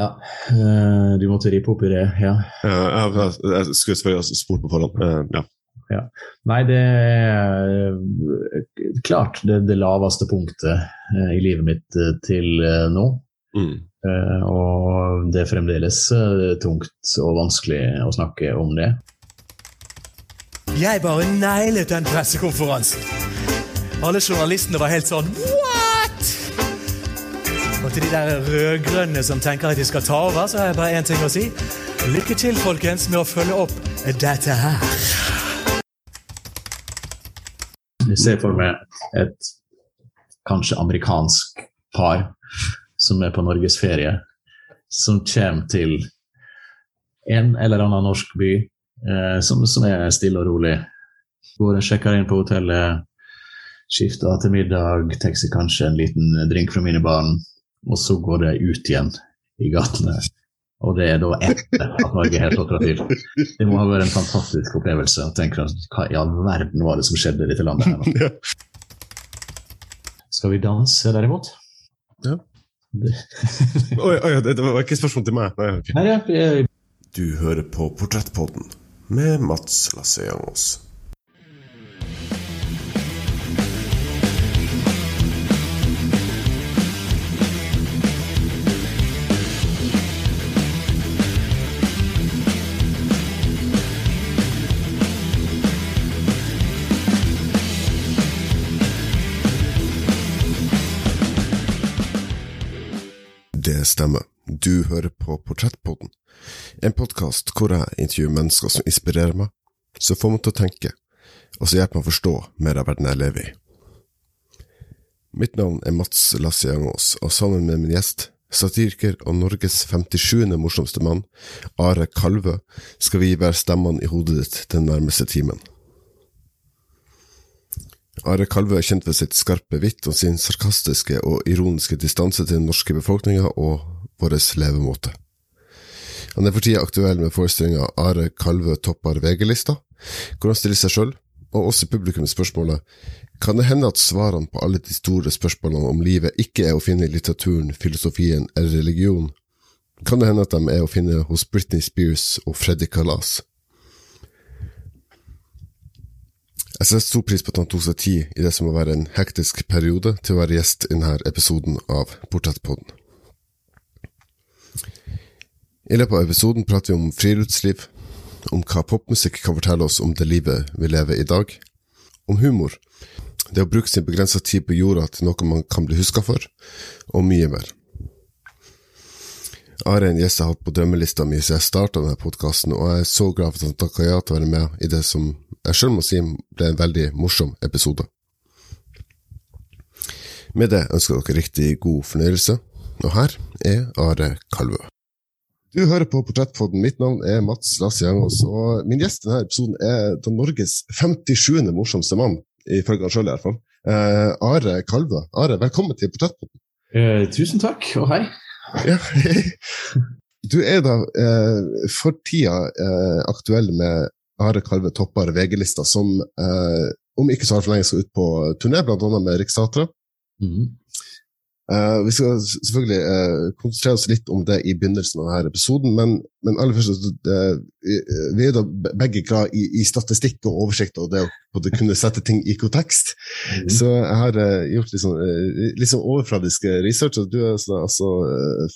Ja, eh, du måtte rippe opp i det, ja. Jeg, jeg, jeg skulle selvfølgelig ha spurt på forhånd. Ja. ja. Nei, det er eh, klart det, det laveste punktet eh, i livet mitt eh, til eh, nå. Mm. Eh, og det er fremdeles eh, tungt og vanskelig å snakke om det. Jeg bare nailet den pressekonferansen. Alle journalistene var helt sånn! Og til de der rødgrønne som tenker at de skal ta over, så har jeg bare én ting å si. Lykke til, folkens, med å følge opp dette her. Jeg ser for meg et kanskje amerikansk par som er på norgesferie, som kommer til en eller annen norsk by eh, som, som er stille og rolig. Går og sjekker inn på hotellet, skifter til middag, tar kanskje en liten drink fra mine barn, og så går de ut igjen i gatene. Og det er da etter at Norge har slått til. Det må ha vært en fantastisk opplevelse. å tenke Hva i all verden var det som skjedde i dette landet? her nå? Skal vi danse, derimot? Ja. Det, Oi, oi, det, det var ikke spørsmål til meg. Nei, okay. Nei, ja, vi- Du hører på Portrettpodden med Mats Lasseangos. Det stemmer. Du hører på Portrettpodden, en podkast hvor jeg intervjuer mennesker som inspirerer meg, som får meg til å tenke, og som hjelper meg å forstå mer av verden jeg lever i. Mitt navn er Mats Lassiangås, og sammen med min gjest, satiriker og Norges 57. morsomste mann, Are Kalvø, skal vi være stemmene i hodet ditt den nærmeste timen. Are Kalvø er kjent for sitt skarpe hvitt og sin sarkastiske og ironiske distanse til den norske befolkninga og vår levemåte. Han er for tida aktuell med forestillinga Are Kalvø topper VG-lista, hvor han stiller seg sjøl, og også publikum spørsmålet kan det hende at svarene på alle de store spørsmålene om livet ikke er å finne i litteraturen, filosofien eller religion? Kan det hende at de er å finne hos Britney Spears og Freddy Kalas? Jeg setter stor pris på at han tok seg tid i det som må være en hektisk periode til å være gjest i denne episoden av Portrettpodden. I løpet av episoden prater vi om friluftsliv, om hva popmusikk kan fortelle oss om det livet vi lever i dag, om humor, det å bruke sin begrensa tid på jorda til noe man kan bli huska for, og mye mer. Er en gjest jeg har hatt på drømmelista mi siden jeg starta denne podkasten, og jeg er så glad for at han takka ja til å være med i det som jeg sjøl må si ble en veldig morsom episode. Med det ønsker dere riktig god fornøyelse, og her er Are Kalvø. Du hører på Portrettpodden. Mitt navn er Mats Lassiangos, og min gjest i denne episoden er den Norges 57. morsomste mann, ifølge han sjøl i hvert fall. Eh, Are Kalvø. Are, velkommen til Portrettpodden. Eh, tusen takk, og hei. Ja. Du er da eh, for tida eh, aktuell med Are Kalve topper VG-lista, som eh, om ikke så altfor lenge skal ut på turné, annet med Riksteatret. Mhm. Eh, vi skal selvfølgelig uh, konsentrere oss litt om det i begynnelsen av denne episoden, men, men aller først, uh, vi- er da begge glad i, i statistikk og oversikt og det å kunne sette ting i kontekst. Mhm. Så jeg har gjort litt sånn, litt sånn overfladisk research. og Du er altså, altså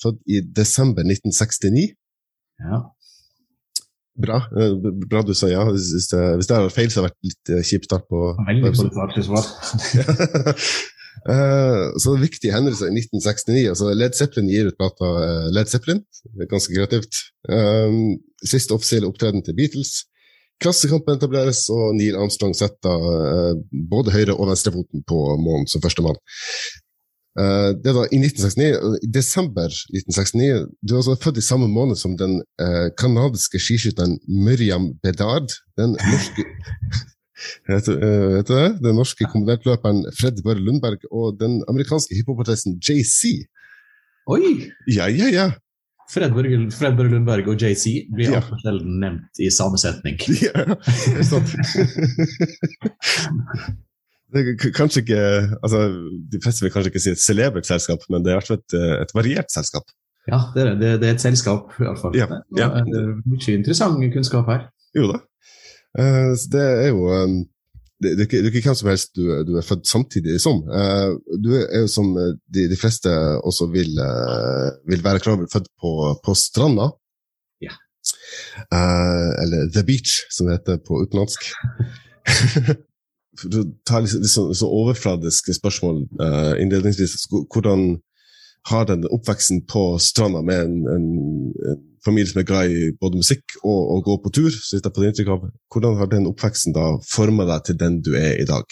født i desember 1969. Ja. Bra. Bra du sa ja. Hvis det, hvis det har vært feil, så har det vært litt kjip start på Veldig kjip start, så det er viktige hendelser i 1969. altså Led Zeppelin gir ut plata eh, Led Zeppelin. Ganske kreativt. Um, siste offisielle opptreden til Beatles. Klassekampen etableres, og Neil Armstrong setter eh, både høyre- og venstrefoten på månen som førstemann. Uh, det var i 1969, i desember 1969 Du er altså født i samme måned som den uh, kanadiske skiskytteren Miriam Bedard. Den norske Du, eh, vet du det? Den norske kombinertløperen Fred Børre Lundberg og den amerikanske hiphopartisten JC. Oi! Ja, ja, ja. Fred Børge, Fred Børge Lundberg og JC blir Ja. altfor sjelden nevnt i samme setning. ja det er sant. Det kanskje ikke altså, De fleste vil kanskje ikke si et celebert selskap, men det er i hvert fall et, eh, et variert selskap. Ja, det er, det, det er et selskap, iallfall. Ja, ja. Det er mye interessant kunnskap her. Jo da. Eh, så det er jo um, det, det, er ikke- hvem som helst du, du er født samtidig som. Eh, du er jo som eh, de, de fleste også vil, eh, vil være klar over, født på, på stranda. Ja. Eh, eller The Beach, som det heter på utenlandsk. du tar ta litt, litt sånn, så overfladiske spørsmål eh, innledningsvis. Hvordan har den oppveksten på stranda med en, en, en familie som er glad i både musikk og å gå på tur, så jeg får inntrykk av, hvordan har den oppveksten da forma deg til den du er i dag?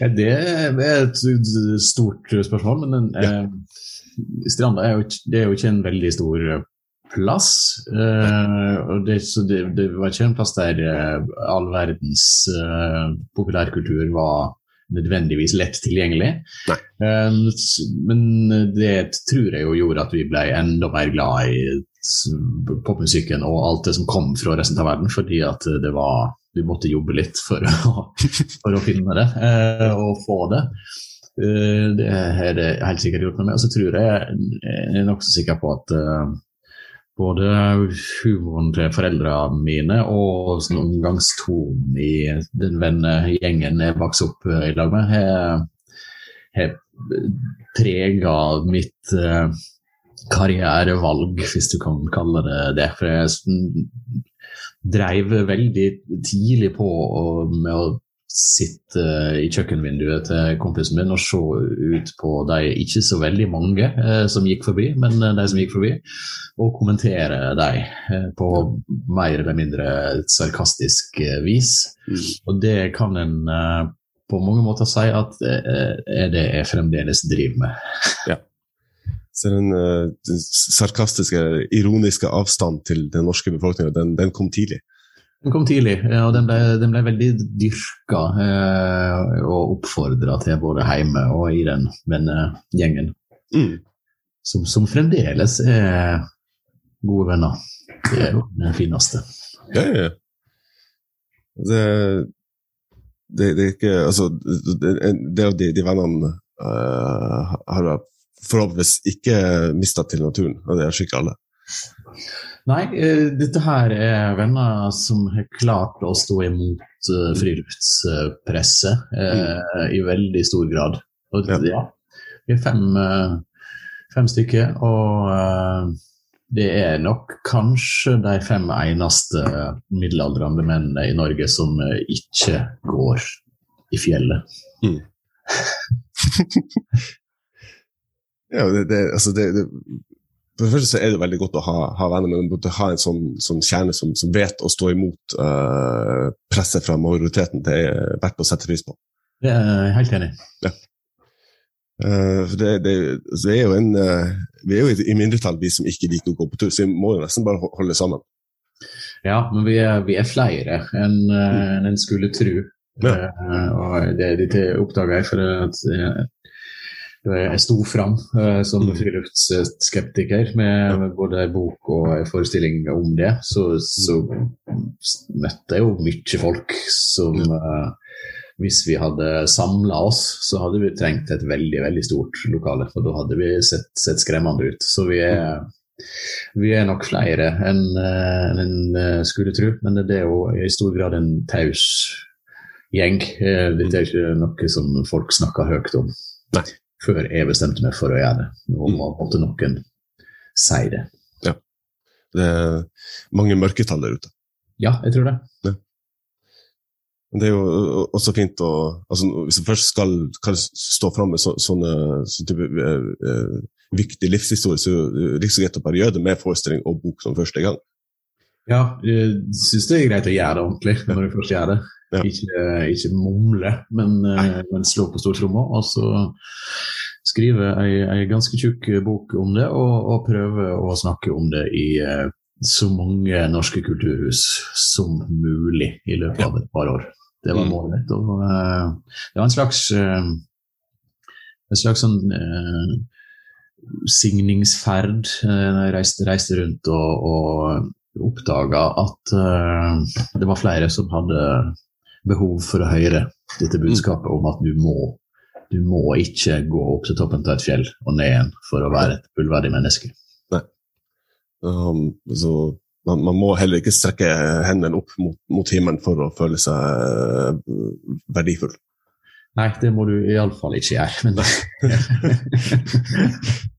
Ja, det er et stort spørsmål, men den, eh, Stranda er jo, det er jo ikke en veldig stor plass. Eh, og det, så det, det var ikke en plass der eh, all verdens eh, populærkultur var nødvendigvis lett tilgjengelig. Eh, men det tror jeg jo gjorde at vi ble enda mer glad i popmusikken og alt det som kom fra resten av verden, fordi at det var du måtte jobbe litt for å, for å finne det eh, og få det. Eh, det har det helt sikkert gjort noe med. Og så tror jeg, jeg er nokså sikker på at eh, både humoren til foreldrene mine og sånn omgangstonen i den vennegjengen jeg vokste opp eh, i lag med, har- preget prega mitt eh, karrierevalg, hvis du kan kalle det det. For jeg dreiv veldig tidlig på med å sitte i kjøkkenvinduet til kompisen min og se ut på de ikke så veldig mange eh, som gikk forbi, men eh, de som gikk forbi, og kommentere dem eh, på mer eller mindre sarkastisk eh, vis. Og det kan en eh, på mange måter si at det er det jeg fremdeles driver med. Så den, eh, sarkastiske, ironiske avstand til den norske befolkninga, den, den kom tidlig. Den kom tidlig, eh, og den ble, den ble veldig dyrka eh, og oppfordra til både hjemme og i den vennegjengen, Mm. som, som fremdeles er gode venner. Det er jo den fineste. Ja, ja, ja. Det, det, det er ikke Altså, det, del av de, de vennene uh, har jeg forhåpentligvis ikke mista til naturen, og det er ikke alle. Nei, eh, dette her er venner som har klart å stå imot eh, friluftspresset mm. i veldig stor grad. Og Ja. vi er fem, eh, fem stykker, og eh, det er nok kanskje de fem eneste middelaldrende mennene i Norge som eh, ikke går i fjellet. Ja, det, det, altså det, det, for det første så er det veldig godt å ha, ha venner, men du måtte ha en sånn, sånn kjerne som, som vet å stå imot uh, presset fra majoriteten. Det er verdt å sette pris på. Det er jeg helt enig i. Ja. Uh, det, det, det er jo en, uh, vi er jo i- mindretall, vi som ikke liker å gå på tur, så vi må jo nesten bare holde sammen. Ja, men vi er, vi er flere enn uh, en skulle tro. Ja. Og det, det oppdaga jeg for at jeg sto fram eh, som Mm. friluftsskeptiker med, både bok og en forestilling om det, så, så møtte jeg jo mye folk som eh, hvis vi hadde samla oss, så hadde vi trengt et veldig veldig stort lokale. For da hadde vi sett, sett skremmende ut. Så vi er, vi er nok flere enn eh, en eh, skulle tro. Men det er jo i stor grad en taus gjeng. Dette er ikke noe som folk snakker høyt om. Nei. Før jeg bestemte meg for å gjøre det. Nå måtte noen si det. Ja. Det er mange mørketall der ute. Ja, jeg tror det. Ja. det er jo også fint å altså, Hvis du først skal, stå fram med så, sånne, sånn type uh, uh, viktig livshistorie, så er det like så greit å bare gjøre det med forestilling og bok som første gang. Ja, jeg syns det er greit å gjøre det ordentlig når du først gjør det. Ja. Ikke, ikke mumle, men, eh, men slå på stortromma. Og så skrive ei, ei ganske tjukk bok om det, og, og prøve å snakke om det i eh, så mange norske kulturhus som mulig i løpet av et par år. Det var Mm. målet mitt. Og, eh, det var en slags, en slags sånn signingsferd. Jeg reiste, reiste rundt og, og oppdaga at uh, det var flere som hadde behov for å høre dette budskapet om at du må du må ikke gå opp til toppen av et fjell og ned igjen for å være et fullverdig menneske. Um, så man, man, må heller ikke strekke hendene opp mot, mot himmelen for å føle seg uh, verdifull. Nei, det må du iallfall ikke gjøre. Men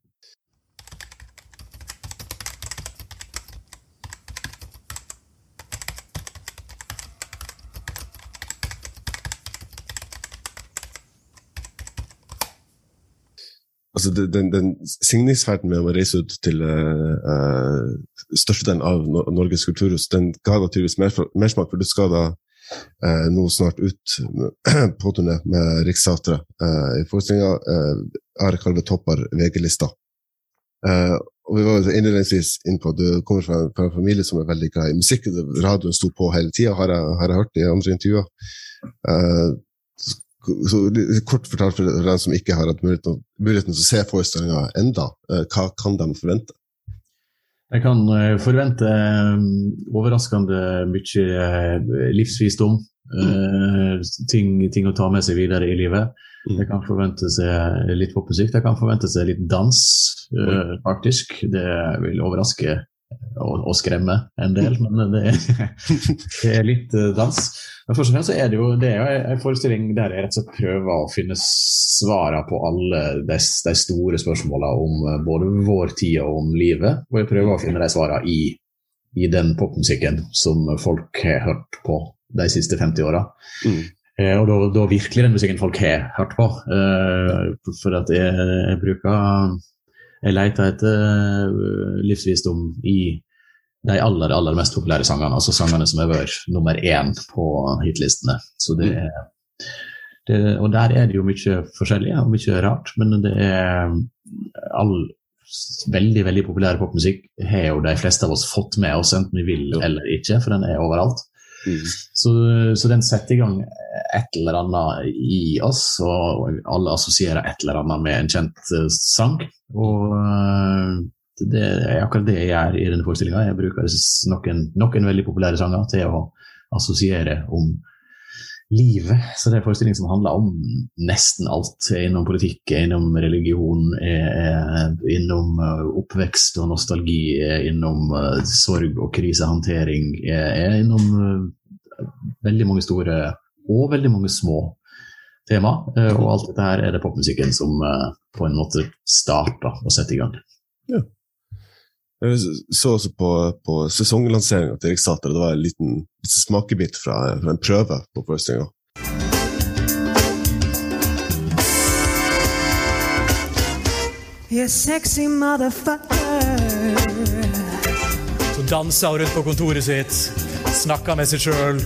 altså den, den signingsferden med å reise ut til uh, størstedelen av Norges kulturhus, den ga naturligvis mersmak, for du skal da uh, nå snart ut på turné med Riksteatret uh, i forestillinga uh, Are Kalve topper VG-lista. Uh, og vi var innledningsvis inne på at Du kommer fra, fra, en familie som er veldig glad i musikk. Radioen sto på hele tida, har, har, jeg hørt i andre intervjuer. Uh, så Kort fortalt for dem som ikke har hatt muligheten, muligheten til å se forestillinga enda, eh, hva kan de forvente? Jeg kan eh, forvente eh, overraskende mye livsvisdom. Mm. Ting, ting, å ta med seg videre i livet. Mm. Jeg kan forvente seg litt popmusikk. Jeg kan forvente seg litt dans, mm. faktisk. Det vil overraske og, skremme en del, men det er, det er litt dans. Men først og fremst så er det jo det er en forestilling der jeg rett og slett prøver å finne svarene på alle de, de store spørsmålene om eh, både vår tid og om livet. Og jeg prøver å finne de svarene i, i, den popmusikken som folk har hørt på de siste 50 åra. Mm. Eh, og da, da, virkelig den musikken folk har hørt på. Eh, for at jeg, jeg bruker Jeg leter etter eh, livsvisdom i de aller aller mest populære sangene, altså sangene som har vært nummer én på hitlistene. Så det er, det, og der er det jo mye forskjellig og mye rart, men det er all veldig veldig populær popmusikk har jo de fleste av oss fått med oss, enten vi vil eller ikke, for den er overalt. Mm. Så, så, den setter i gang et eller annet i oss, og alle assosierer et eller annet med en kjent uh, sang. Og uh, det er akkurat det jeg gjør i denne forestillinga. Jeg bruker noen, noen, veldig populære sanger til å assosiere om livet. Så det er en forestilling som handler om nesten alt. Innom politikk, innom religion, innom eh, oppvekst og nostalgi, innom eh, sorg og krisehåndtering. Innom eh, veldig mange store og veldig mange små tema. Og alt dette her er det popmusikken som på en måte starter og setter i gang. Ja. Jeg så også på, på sesonglanseringa til Riksteatret. Det var en liten, liten smakebit fra, fra, en prøve på forestillinga. Så danser hun rundt på kontoret sitt, snakker med seg sjøl,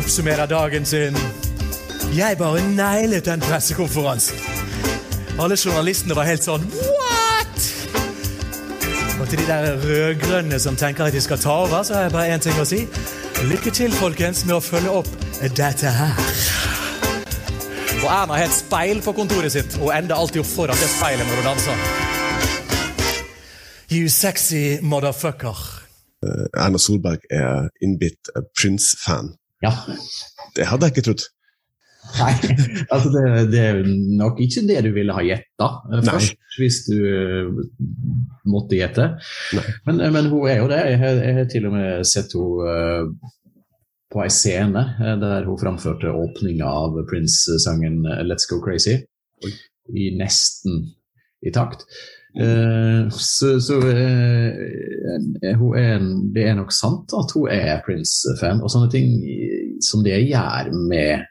oppsummerer dagen sin. Jeg bare nailet den pressekonferansen. Alle journalistene var helt sånn og til de der rød-grønne som tenker at de skal ta over, så har jeg bare én ting å si. Lykke til, folkens, med å følge opp dette her. Og Erna har et speil på kontoret sitt og ender alltid opp foran det speilet når hun danser. You sexy motherfucker. Uh, Erna Solberg er innbitt Prince-fan. Ja. Det hadde jeg ikke trodd. Nei, altså det, det, er nok ikke det du ville ha gjetta først, Nei. hvis du uh, måtte gjette. Men, eh, men, hun er jo det. Jeg har, jeg har til og med sett henne uh, på ei scene uh, der hun framførte åpninga av Prince-sangen 'Let's Go Crazy' Oi. i nesten i takt. så, så hun er det er nok sant at hun er Prince-fan, og sånne ting som det gjør med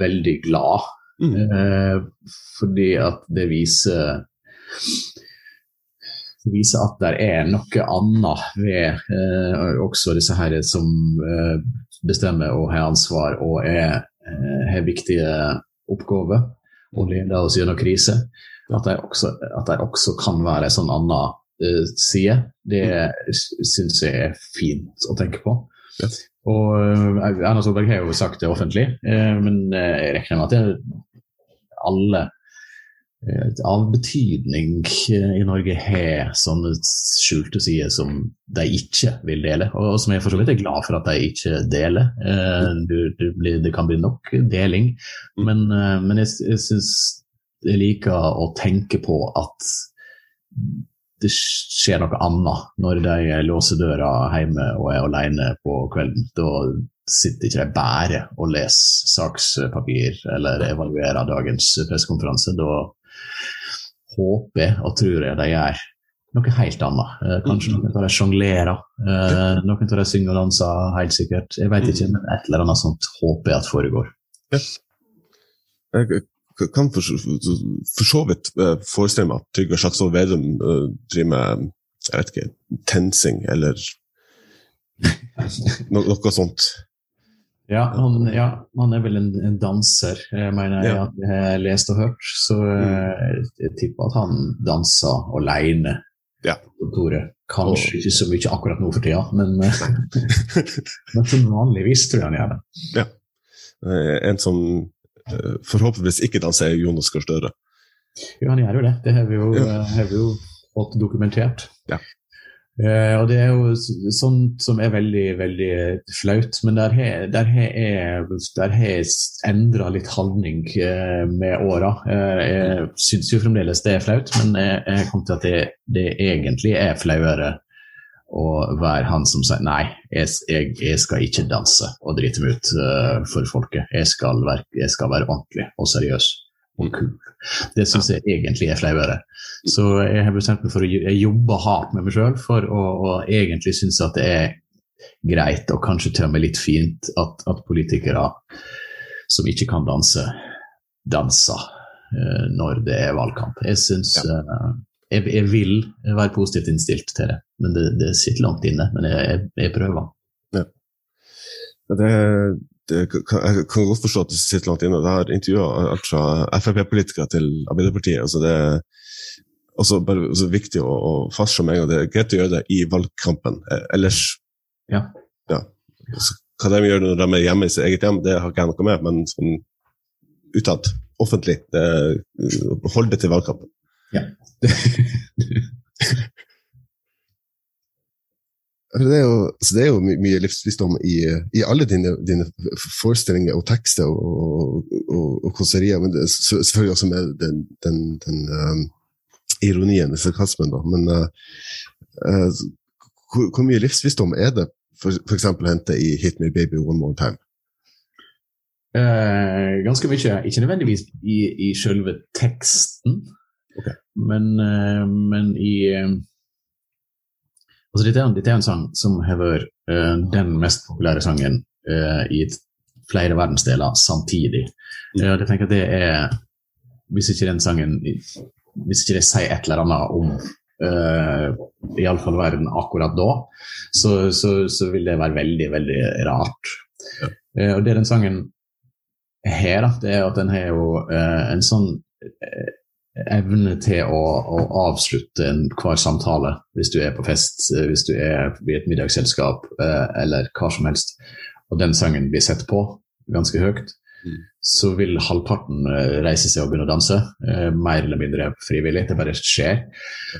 veldig glad. Mm. Eh, fordi at det viser det viser at det er noe annet ved eh, også disse her som eh, bestemmer og har ansvar og er, eh, har viktige oppgaver og leder oss gjennom krise. At de også, også, kan være en sånn annen eh, side. Det mm. syns jeg er fint å tenke på. Og eh, Erna Solberg har jo sagt det offentlig, eh, men eh, jeg regner med at det alle av betydning i Norge har sånne skjulte sider som de ikke vil dele, og som jeg for så vidt er glad for at de ikke deler. Det kan bli nok deling, men, jeg syns jeg liker å tenke på at det skjer noe annet når de låser døra hjemme og er alene på kvelden. Da sitter ikke de bare og leser sakspapir eller evaluerer dagens pressekonferanse. Da håper og tror jeg de gjør noe helt annet. Eh, kanskje mm. noen av de sjonglerer. Eh, noen av de synger og danser, helt sikkert. Jeg vet ikke, men et eller annet sånt håper jeg at foregår. Ja. Kan for, for så vidt uh, forestille meg at Trygve Slagsvold Vedum uh, driver med jeg vet ikke, tensing eller no, noe sånt. Ja han, ja, han, er vel en, en danser, jeg mener ja. jeg har lest og hørt. Så mm. jeg tipper at han danser alene ja. Kanskje ikke så mye akkurat nå for tida, men, men som vanligvis tror jeg han gjør det. Ja. En som forhåpentligvis ikke da, sier Jonas Gahr Støre. Jo, han gjør jo det. Det har vi jo, har vi jo fått dokumentert. Ja. Uh, og det er jo sånt som er veldig veldig flaut, men der har jeg endra litt holdning uh, med åra. Uh, jeg syns jo fremdeles det er flaut, men jeg, jeg kom til at det, det, egentlig er flauere å være han som sier nei, jeg, jeg, jeg skal ikke danse og drite meg ut for folket. Jeg skal, være, jeg skal være ordentlig og seriøs og kul. Det syns jeg egentlig er flauere. Så jeg har bestemt meg for å jobbe hardt med meg sjøl for å, å egentlig synes at det er greit og kanskje til og med litt fint at, at politikere som ikke kan danse, danser uh, når det er valgkamp. Jeg syns ja. uh, jeg, jeg, vil være positivt innstilt til det, men det, det sitter langt inne. Men jeg, jeg, jeg prøver. Ja. Det, det, jeg kan godt forstå at det sitter langt inne. Jeg har intervjua alt fra Frp-politikere til Arbeiderpartiet. altså det er også bare også viktig å, å fastslå med en gang det er greit å gjøre det i valgkampen. Eh, ellers ja. ja. Så hva de gjør når de er hjemme i sitt eget hjem, det har ikke jeg noe med, men sånn utad, offentlig, det, hold det til valgkampen. Ja. Det er, jo, så det er jo, mye livsvisdom i, i alle dine, dine, forestillinger og tekster og, og, og kåserier, men selvfølgelig også med den, den, den um, ironien, sarkasmen. Da. Men uh, uh, hvor, hvor, mye livsvisdom er det f.eks. hente i 'Hit Me Baby One More Time'? Uh, ganske mye. Ikke nødvendigvis i, i selve teksten, okay. men, men i Altså, dette, er, dette er en sang som har vært uh, den mest populære sangen uh, i flere verdensdeler samtidig. Uh, jeg tenker at det er Hvis ikke den sangen Hvis ikke det sier et eller annet om uh, iallfall verden akkurat da, så, så, så, vil det være veldig, veldig rart. Uh, og det den sangen har, det er at den har jo en sånn evne til å, å avslutte enhver samtale hvis du er på fest, eh, hvis du er i et middagsselskap eh, eller hva som helst, og den sangen blir sett på ganske høyt, mm. så vil halvparten eh, reise seg og begynne å danse. Mer eller mindre frivillig. Det bare skjer.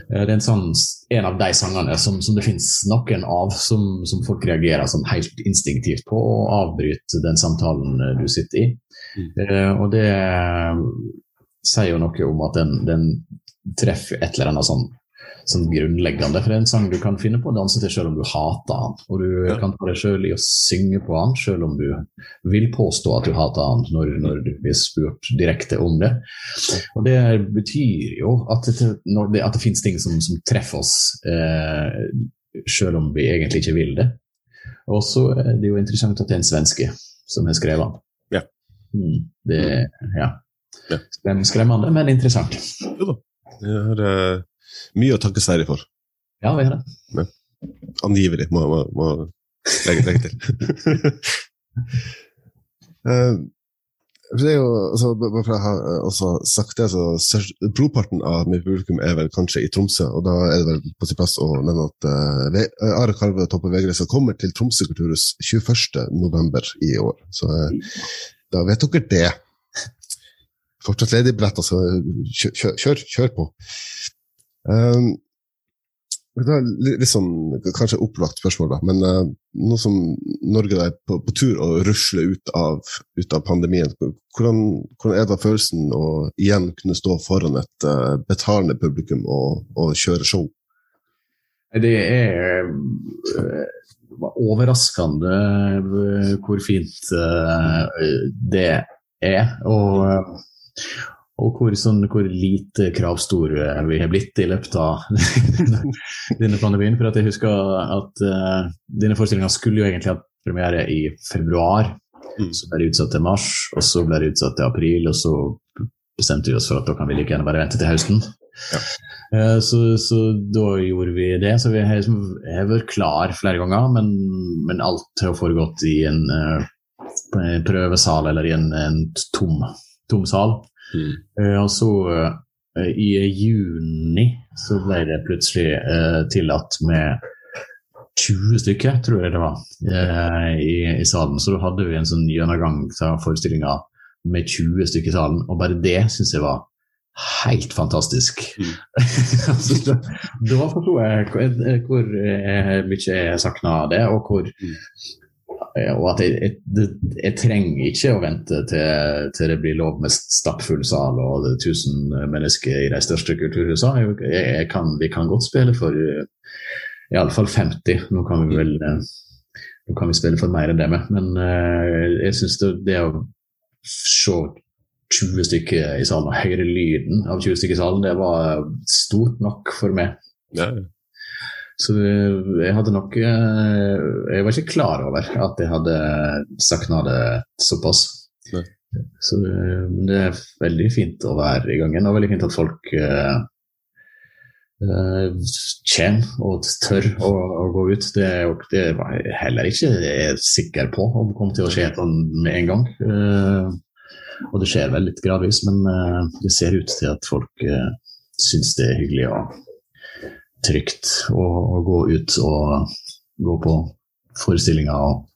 Det er en, sånn, en av de sangene som, som det finnes noen av som, som, folk reagerer sånn helt instinktivt på, og avbryter den samtalen du sitter i. Mm. Og det sier jo noe om at den, den treffer et eller annet sånn, sånn, grunnleggende. For det er en sang du kan finne på å danse til selv om du hater han. Og du ja. kan ta deg selv i å synge på han selv om du vil påstå at du hater han når, når du blir spurt direkte om det. Og det betyr jo at det, det, at det finnes ting som, som treffer oss eh, selv om vi egentlig ikke vil det. Og så er det jo interessant at det er en svenske som har skrevet den. Ja. Mm, det, ja. Ja. Skremmende, men interessant. Jo da. Vi har uh, mye å takke Sverige for. Ja, vi har det. Ja. Angivelig, må, må legge, legge til. uh, det er jo, altså, bare for å ha også sagt det, så Brorparten av mitt publikum er vel kanskje i Tromsø, og da er det vel på sin plass å nevne at uh, Are Karve Toppe Vegreser kommer til Tromsø kulturhus 21.11. i år. Så uh, da vet dere det. Fortsatt ledig billett, altså kjør, kjør, kjør, på. Um, det er litt sånn, kanskje opplagt spørsmål, da, men uh, nå som Norge er på, på tur å rusle ut av, ut av pandemien, hvordan, hvordan, er da følelsen å igjen kunne stå foran et uh, betalende publikum og, og, kjøre show? Det er uh, overraskende hvor fint det er. Og og hvor, sånn, hvor lite kravstor vi har blitt i løpet av denne pandemien. For at jeg husker at uh, denne forestillinga skulle jo egentlig hatt premiere i februar. Mm. Så ble det utsatt til mars, og så ble det utsatt til april, og så bestemte vi oss for at da kan vi like gjerne bare vente til høsten. Ja. Uh, så, så, da gjorde vi det. Så vi har, vært klar flere ganger, men, men, alt har foregått i en uh, prøvesal eller i en, en tom, tom sal. Mm. Uh, og så uh, i juni så ble det plutselig uh, tillatt med 20 stykker, tror jeg det var, i, i, salen. Så da hadde vi en sånn gjennomgang av forestillinga med 20 stykker i salen, og bare det syns jeg var helt fantastisk. Mm. altså, da, da forsto jeg hvor, hvor mye jeg savna det, og hvor, mm og at jeg, jeg, jeg, trenger ikke å vente til, til, det blir lov med stappfull sal og det er 1000 mennesker i de største kulturhusene. Jeg, kan, vi kan godt spille for iallfall 50. Nå kan vi vel nå kan vi spille for mer enn det med, men jeg syns det, det, å se 20 stykker i salen og høre lyden av 20 stykker i salen, det var stort nok for meg. Ja, Ja. Så jeg hadde nok eh, Jeg var ikke klar over at jeg hadde savna det såpass. Nei. Så det er veldig fint å være i gang igjen, og veldig fint at folk uh, uh, kommer og tør å, å, gå ut. Det, det var jeg heller ikke jeg sikker på om kommer til å skje med en gang. Uh, og det skjer vel litt gradvis, men det ser ut til at folk uh, syns det er hyggelig å trygt å, å, gå ut og gå på forestillinger og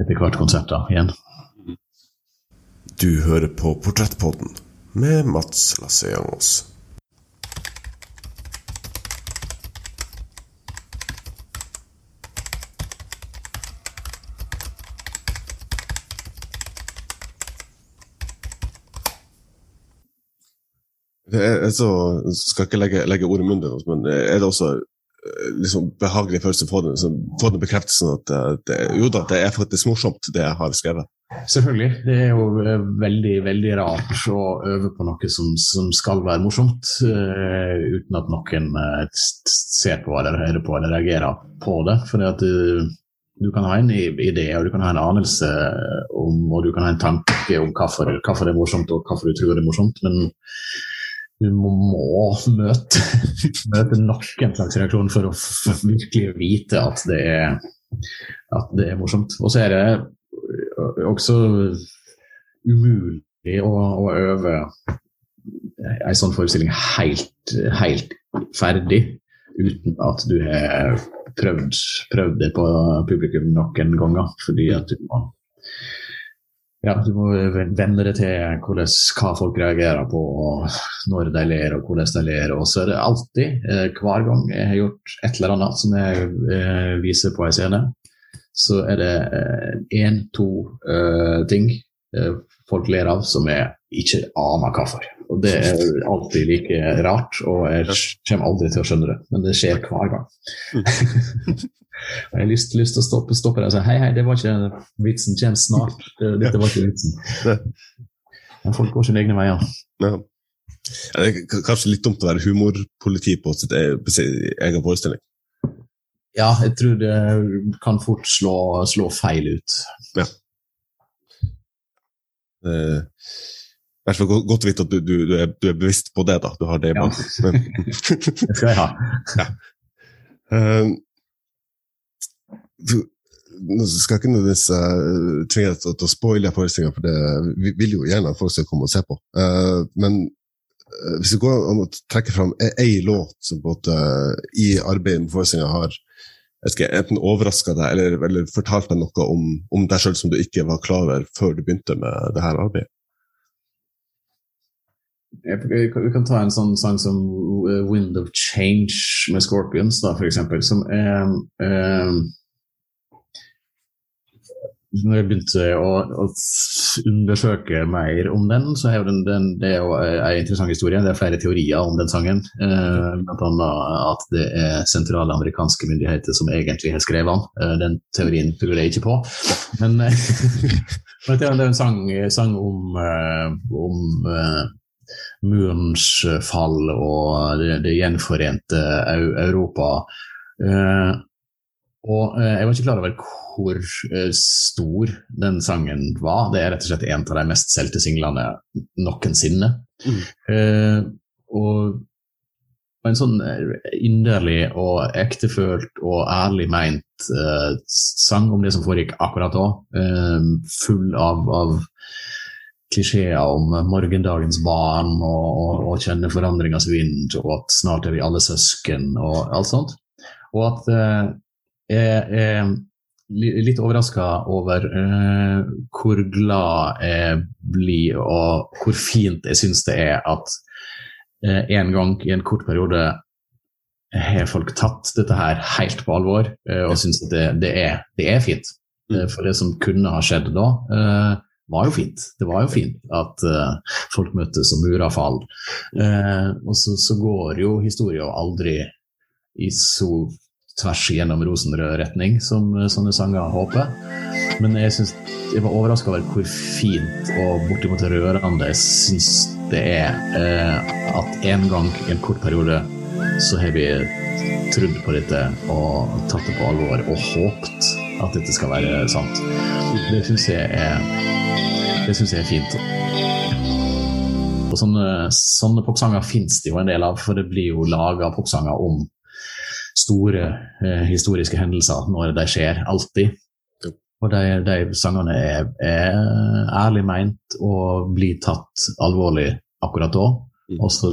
etter hvert konserter igjen. Du hører på Portrettpodden med Mats Lasseangos. Er, så, skal ikke legge, legge ord i munnen, men er det også eh, liksom behagelig følelse å få den, liksom, få den bekreftelsen at det, jo da, det er faktisk morsomt, det jeg har skrevet? Selvfølgelig. Det er jo eh, veldig veldig rart å øve på noe som, som skal være morsomt, uh, uten at noen uh, ser på eller hører på eller reagerer på det. For du, du, kan ha en idé og du kan ha en anelse om, og du kan ha en tanke om hvorfor, hvorfor det er morsomt og hvorfor du tror det er morsomt. men du må, møte, møte noen slags reaksjon for å virkelig vite at det er, at det er morsomt. Og så er det også umulig å, å øve en sånn forestilling helt, helt, ferdig uten at du har prøvd, prøvd det på publikum noen ganger. Fordi at du må ja, du må venne deg til hvordan, hva folk reagerer på, når de ler og hvordan de ler. Og så er det alltid, eh, hver gang jeg har gjort et eller annet som jeg eh, viser på en scene, så er det én, eh, to ting folk ler av som jeg ikke aner hvorfor. Og det er alltid like rart, og jeg kommer aldri til å skjønne det. Men det skjer hver gang. Jeg har lyst, lyst til å stoppe, stoppe deg og si hei, hei, det var ikke vitsen, kjem snart. Det, dette var ikke vitsen. Men folk går sine egne veier. Ja. Det er kanskje litt dumt å være humorpoliti på sitt e-, egen forestilling? Ja, jeg tror det kan fort slå, slå feil ut. Ja. I hvert fall godt å vite at du, du, du, er, du, er, bevisst på det. da. Du har det i ja. det skal jeg ha. ja. Uh, nå skal ikke nødvendigvis uh, tvinge deg til, å spoile forestillinga, for det vi vil jo gjerne at folk skal komme og se på. Uh, men uh, hvis det går an å trekke fram ei låt som både i arbeidet med forestillinga har skal, enten overraska deg eller, eller fortalt deg noe om, om deg sjøl som du ikke var klar over før du begynte med det her arbeidet? Vi kan ta en sånn sang som Wind of Change med Scorpions, da, for eksempel, som er um, når jeg begynte å, å, undersøke mer om den, så er den, den, det er jo en interessant historie. Det er flere teorier om den sangen. Eh, annet at det er sentrale amerikanske myndigheter som egentlig har skrevet den. Eh, den teorien tror jeg ikke på. Men eh, det er en sang, sang om, eh, om uh, murens fall og det, det gjenforente Europa. Uh, og uh, jeg var ikke klar over hvor uh, stor den sangen var. Det er rett og slett en av de mest solgte singlene noensinne. Mm. Uh, og en sånn inderlig og ektefølt og ærlig meint sang om det som foregikk akkurat da. full av, av klisjeer om morgendagens barn og, og, og kjenne forandringas vind, og at snart er vi alle søsken og alt sånt. Og at jeg er litt overraska over uh, hvor glad jeg blir, og hvor fint jeg syns det er at uh, en gang i en kort periode har folk tatt dette her helt på alvor uh, og syns at det, det, er, det, er, fint. Mm. For det som kunne ha skjedd da, var jo fint. Det var jo fint at folk møttes og murer fall. og så, så, går jo historien aldri i så tvers gjennom rosenrød retning, som sånne sanger håper. Men jeg, synes, jeg var overraska over hvor fint og bortimot rørende jeg syns det er eh, at en gang i en kort periode så har vi trodd på dette og tatt det på alvor og håpt at dette skal være sant. Det syns jeg er det synes jeg er fint. Og sånne, sånne popsanger fins det jo en del av, for det blir jo laga popsanger om store eh, historiske hendelser når de skjer, alltid. Og de, de sangene er, er, ærlig meint og blir tatt alvorlig akkurat da. Mm. Og så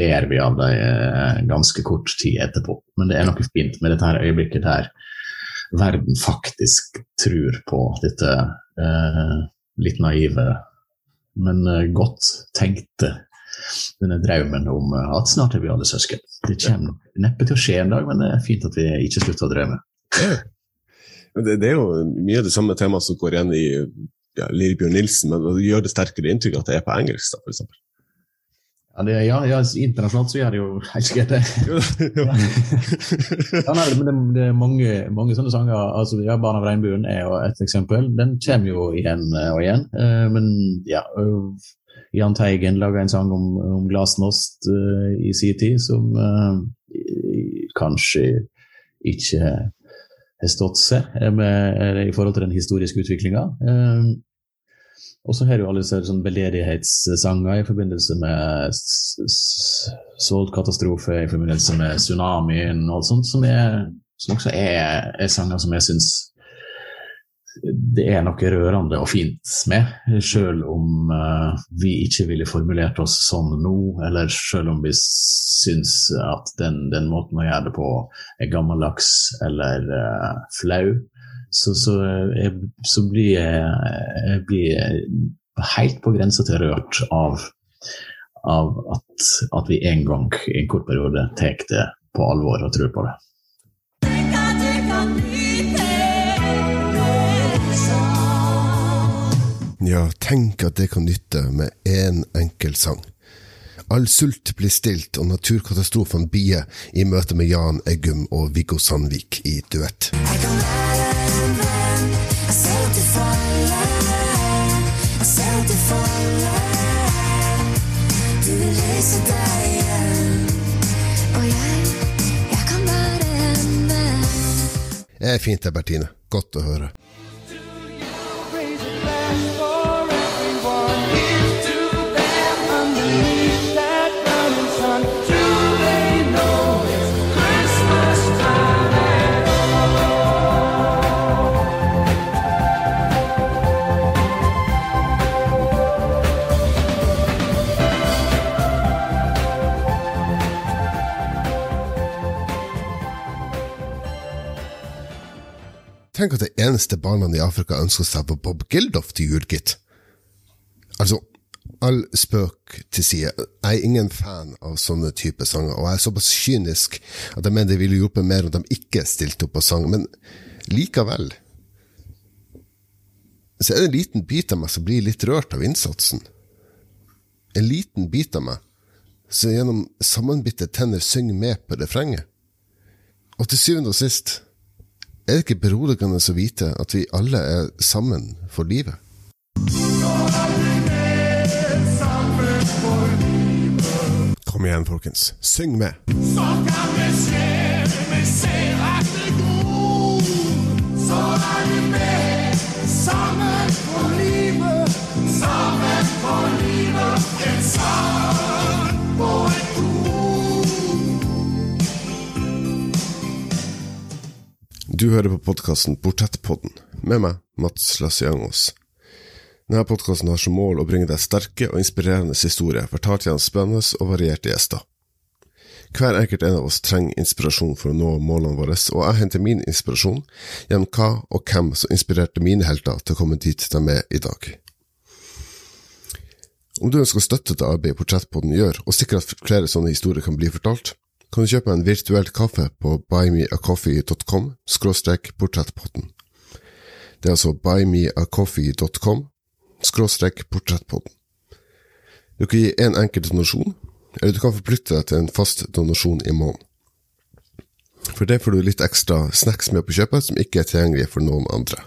ler vi av dem eh, ganske kort tid etterpå. Men det er noe fint med dette her øyeblikket der verden faktisk tror på dette eh, litt naive, men eh, godt tenkte denne drømmen om eh, at snart er vi alle søsken. Det kommer neppe til å skje en dag, men det er fint at vi ikke slutter å drømme. Det, det, er jo mye av det samme temaet som går igjen i ja, Lillebjørn Nilsen, men det gjør det sterkere inntrykk at det er på engelsk, da, f.eks. Ja, det, ja, ja, internasjonalt så gjør det jo helt sikkert det. ja, nei, men det, det, er mange, mange sånne sanger. altså ja, 'Barn av regnbuen' er jo et eksempel. Den kommer jo igjen og igjen. Uh, men ja, Jahn Teigen laga en sang om, om glasnost uh, i sin tid, som uh, kanskje ikke har stått seg med, i forhold til den historiske utviklinga. Uh, og så har du alle disse sånn veldedighetssanger i forbindelse med sultkatastrofe, i forbindelse med tsunamien og alt sånt, som, er, som også er, er sanger som jeg syns det er noe rørende og fint med, selv om uh, vi ikke ville formulert oss sånn nå, eller selv om vi syns at den, den måten å gjøre det på er gammeldags eller uh, flau, så, så, jeg, så blir jeg, jeg blir helt på grensa til rørt av, av at, at, vi en gang i en kort periode tar det på alvor og tror på det. Ja, tenk at det kan nytte med én en enkel sang. All sult blir stilt, og naturkatastrofene bier i møte med Jan Eggum og Viggo Sandvik i duett. Du faller, jeg ser at du faller. Du vil reise deg igjen, og jeg, jeg kan være en venn. Det er fint det, Bertine. Godt å høre. Tenk at det eneste barna i Afrika ønsker seg, var Bob Gildoff til jul, gitt. Altså, all spøk til side. Jeg er ingen fan av sånne typer sanger, og jeg er såpass kynisk at jeg mener det ville hjulpet mer om de ikke stilte opp og sang, men likevel så er det en liten bit av meg som blir litt rørt av innsatsen. En liten bit av meg som gjennom sammenbitte tenner synger med på refrenget. Og til syvende og sist er det ikke beroligende å vite at vi alle er sammen for livet. Kom igjen, folkens. Syng med. Så kan det skjære Du hører på podkasten Portrettpodden med meg, Mats Lassiangos. Denne podkasten har som mål å bringe deg sterke og inspirerende historier fortalt gjennom spennende og varierte gjester. Hver enkelt en av oss trenger inspirasjon for å nå målene våre, og jeg henter min inspirasjon gjennom hva og hvem som inspirerte mine helter til å komme dit de er i dag. Om du ønsker å støtte det arbeidet Portrettpodden gjør, og sikre at flere sånne historier kan bli fortalt, kan du kjøpe en virtuell kaffe på buymeacoffee.com skråstrek portrettpotten. Det er altså buymeacoffee.com skråstrek portrettpotten. Du kan gi en enkelt donasjon, eller du kan forplikte deg til en fast donasjon i måneden. For det får du litt ekstra snacks med på kjøpet som ikke er tilgjengelig for noen andre.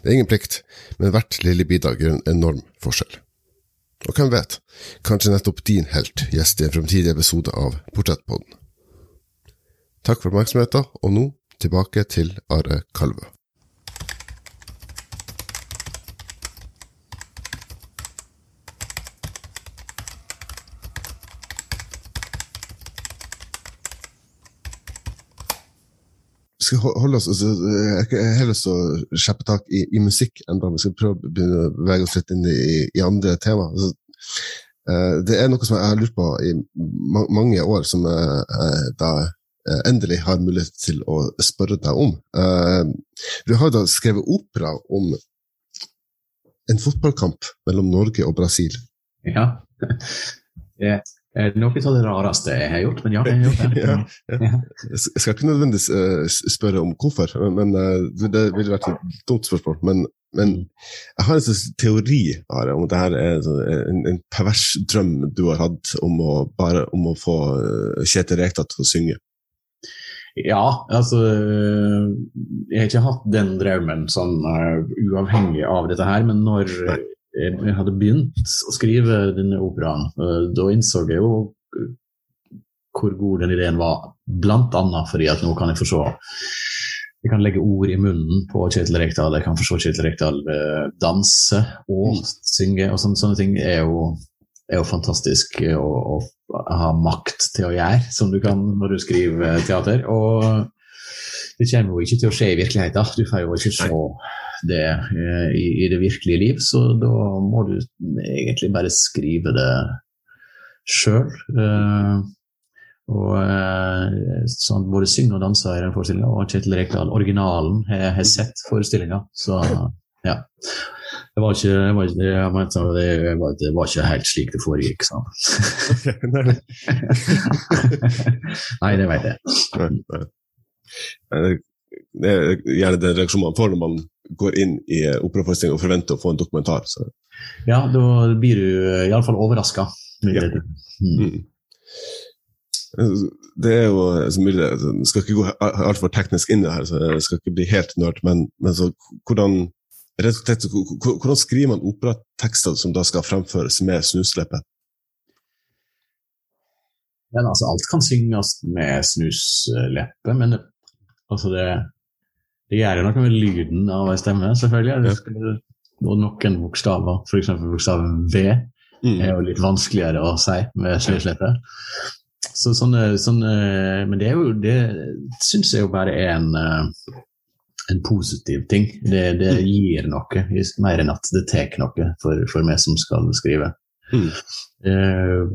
Det er ingen plikt, men hvert lille bidrag gjør en enorm forskjell. Og hvem vet, kanskje nettopp din helt gjest i en fremtidig episode av Portrettpodden. Takk for oppmerksomheten, og nå tilbake til Are Kalvø. Skal holde oss, altså, Jeg har lyst til å skjeppe tak i, i musikk enda. Vi skal prøve å begynne å bevege oss litt inn i, i andre tema. Altså, eh, det er noe som jeg har lurt på i ma mange år, som jeg eh, da eh, endelig har mulighet til å spørre deg om. Eh, Du har da skrevet opera om en fotballkamp mellom Norge og Brasil. Ja. Det er noe av det rareste jeg har gjort, men ja, jeg har gjort det. Ja, Ja. Jeg skal ikke nødvendigvis eh, spørre om hvorfor, men eh, det ville vært et dumt spørsmål. Men, men jeg har en slags teori Are, om at dette er en, en pervers drøm du har hatt om å, bare, om å få eh, Kjetil Rekdal til å synge. Ja, altså Jeg har ikke hatt den drømmen sånn uh, uavhengig av dette her, men når eh, jeg hadde begynt å skrive denne operaen, da innså jeg jo hvor god den ideen var. Blant annet fordi at nå kan jeg forstå Jeg kan legge ord i munnen på Kjetil Rekdal, jeg kan forstå Kjetil Rekdal danse og synge, og sånne, sånne ting er jo, er jo fantastisk å, å ha makt til å gjøre, som du kan når du skriver teater. Og det kommer jo ikke til å skje i virkeligheten. Du får jo ikke se det eh, i, i det virkelige liv, så da må du egentlig bare skrive det sjøl. og eh, sånn, både synger og danser i den forestillinga, og Kjetil Rekdal, originalen, har har sett forestillinga. Så ja. Det var ikke, det var ikke, jeg det var, det var ikke helt slik det foregikk. Så. Nei, det vet jeg. Nei. Eh, Det er gjerne den reaksjonen man får når man går inn i eh, og forventer å få en dokumentar. Så. Ja, da blir du iallfall overraska. Ja. Mm. Mm. Det er jo så mye Jeg skal ikke gå altfor teknisk inn i det her, så jeg skal ikke bli helt nerd, men, men så hvordan slett, hvordan skriver man operatekster som da skal fremføres med snusleppe? Men altså, alt kan synges med snusleppe, men altså det, det gjør jo noe med lyden av ei stemme, selvfølgelig. Og noen bokstaver, f.eks. bokstaven V, Mm. er jo litt vanskeligere å si med snusleppe. Så sånne, sånne, men det er jo det syns jeg jo bare er en, eh, en positiv ting. Det, det gir noe, mer enn at det tar noe for, for meg som skal skrive. Mm. Uh,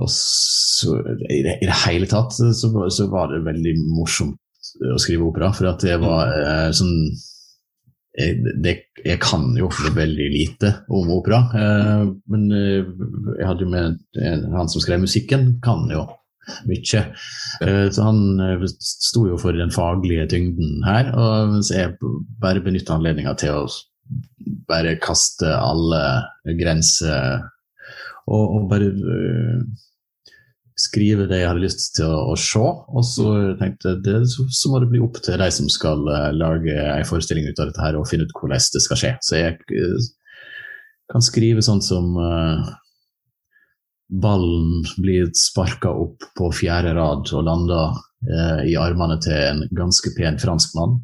og så, i, det, I det hele tatt så, så var det veldig morsomt å skrive opera, for at det var eh, sånn jeg, det, jeg kan jo veldig lite om opera, eh, men eh, jeg hadde jo med en, han som skrev musikken, kan jo mye. Eh, så han eh, sto jo for den faglige tyngden her, og mens jeg bare benytta anledninga til å bare kaste alle grenser og, og bare eh, skrive det jeg hadde lyst til å, å se. Og så tenkte jeg det, så, så må det bli opp til de som skal uh, lage en forestilling ut av dette her og finne ut hvordan det skal skje. Så jeg uh, kan skrive sånn som uh, ballen blir sparka opp på fjerde rad og lander i armene til en ganske pen franskmann,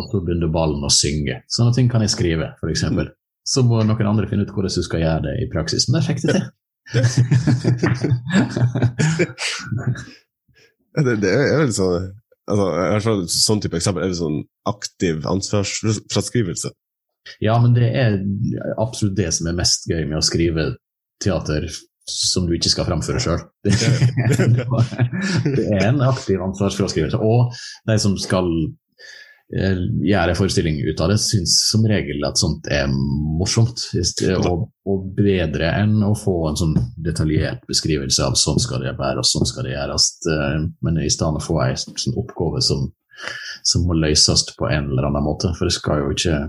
og så begynner ballen å synge. Sånne ting kan jeg skrive, f.eks. Så må noen andre finne ut hvordan du skal gjøre det i praksis. Men det fikk det til. det, det er vel sånn altså, Sånn type eksempel er det sånn aktiv ansvarsfraskrivelse. Ja, men det er absolutt det som er mest gøy med å skrive teater som du ikke skal framføre sjøl. Det, det er en aktiv ansvarsfraskrivelse. Og de som skal eh, gjøre forestilling ut av det, syns som regel at sånt er morsomt. Og, og bedre enn å få en sånn detaljert beskrivelse av sånn skal det være og sånn skal det gjøres. Eh, Men i stedet få en sånn oppgave som, som må løses på en eller annen måte. For det skal jo ikke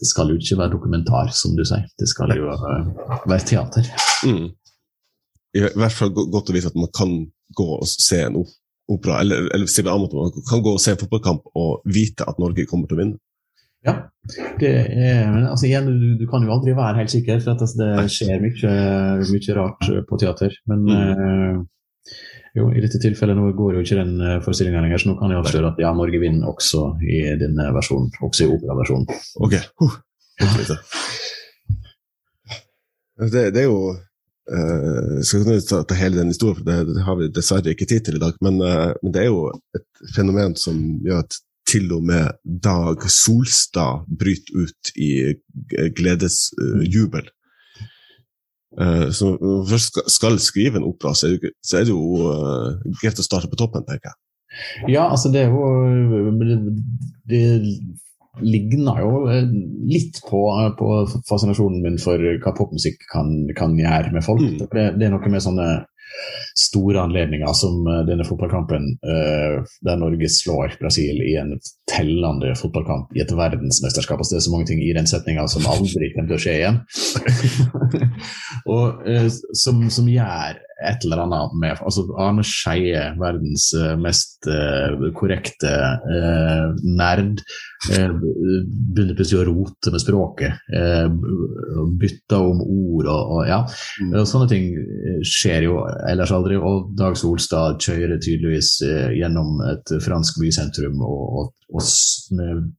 det skal jo ikke være dokumentar, som du sier. Det skal jo uh, være teater. Mm. I hvert fall godt å vise at man kan gå og se en op- opera, eller, eller CBA mot man kan gå og se en fotballkamp og vite at Norge kommer til å vinne. Ja, det er, men altså igjen, du, du kan jo aldri være helt sikker, for at altså, det skjer mye, mye rart eh, på teater. Men eh, jo, i dette tilfellet nå går jo ikke den uh, forestillinga lenger, så nå kan jeg avsløre at ja, Norge vinner også i denne versjonen, også i operaversjonen. Ok. Vite. Det, det er jo eh, skal kunne ta, ta hele den historien, det, det har vi dessverre ikke tid til i dag. Men, uh, men det er jo et fenomen som gjør at til og med Dag Solstad bryter ut i gledesjubel. Uh, så når man først skal, skrive en opera, så er det, så er det jo uh, greit å starte på toppen, tenker jeg. Ja, altså det er jo Det, ligner jo eh, litt på, på fascinasjonen min for hva popmusikk kan, kan gjøre med folk. Mm. Det, det er noe med sånne store anledninger som eh, denne fotballkampen uh, der Norge slår Brasil i en tellende fotballkamp i et verdensmesterskap. Altså, det er så mange ting i den setninga som aldri kommer til å skje igjen. og uh, som, som gjør et eller annet med altså Arne Skeie, verdens eh, mest uh, korrekte uh, nerd, uh, begynner plutselig å rote med språket. Uh, bytter om ord og, og ja. Mm. Og sånne ting skjer jo ellers aldri. Og Dag Solstad kjører tydeligvis gjennom et fransk bysentrum og, og, og med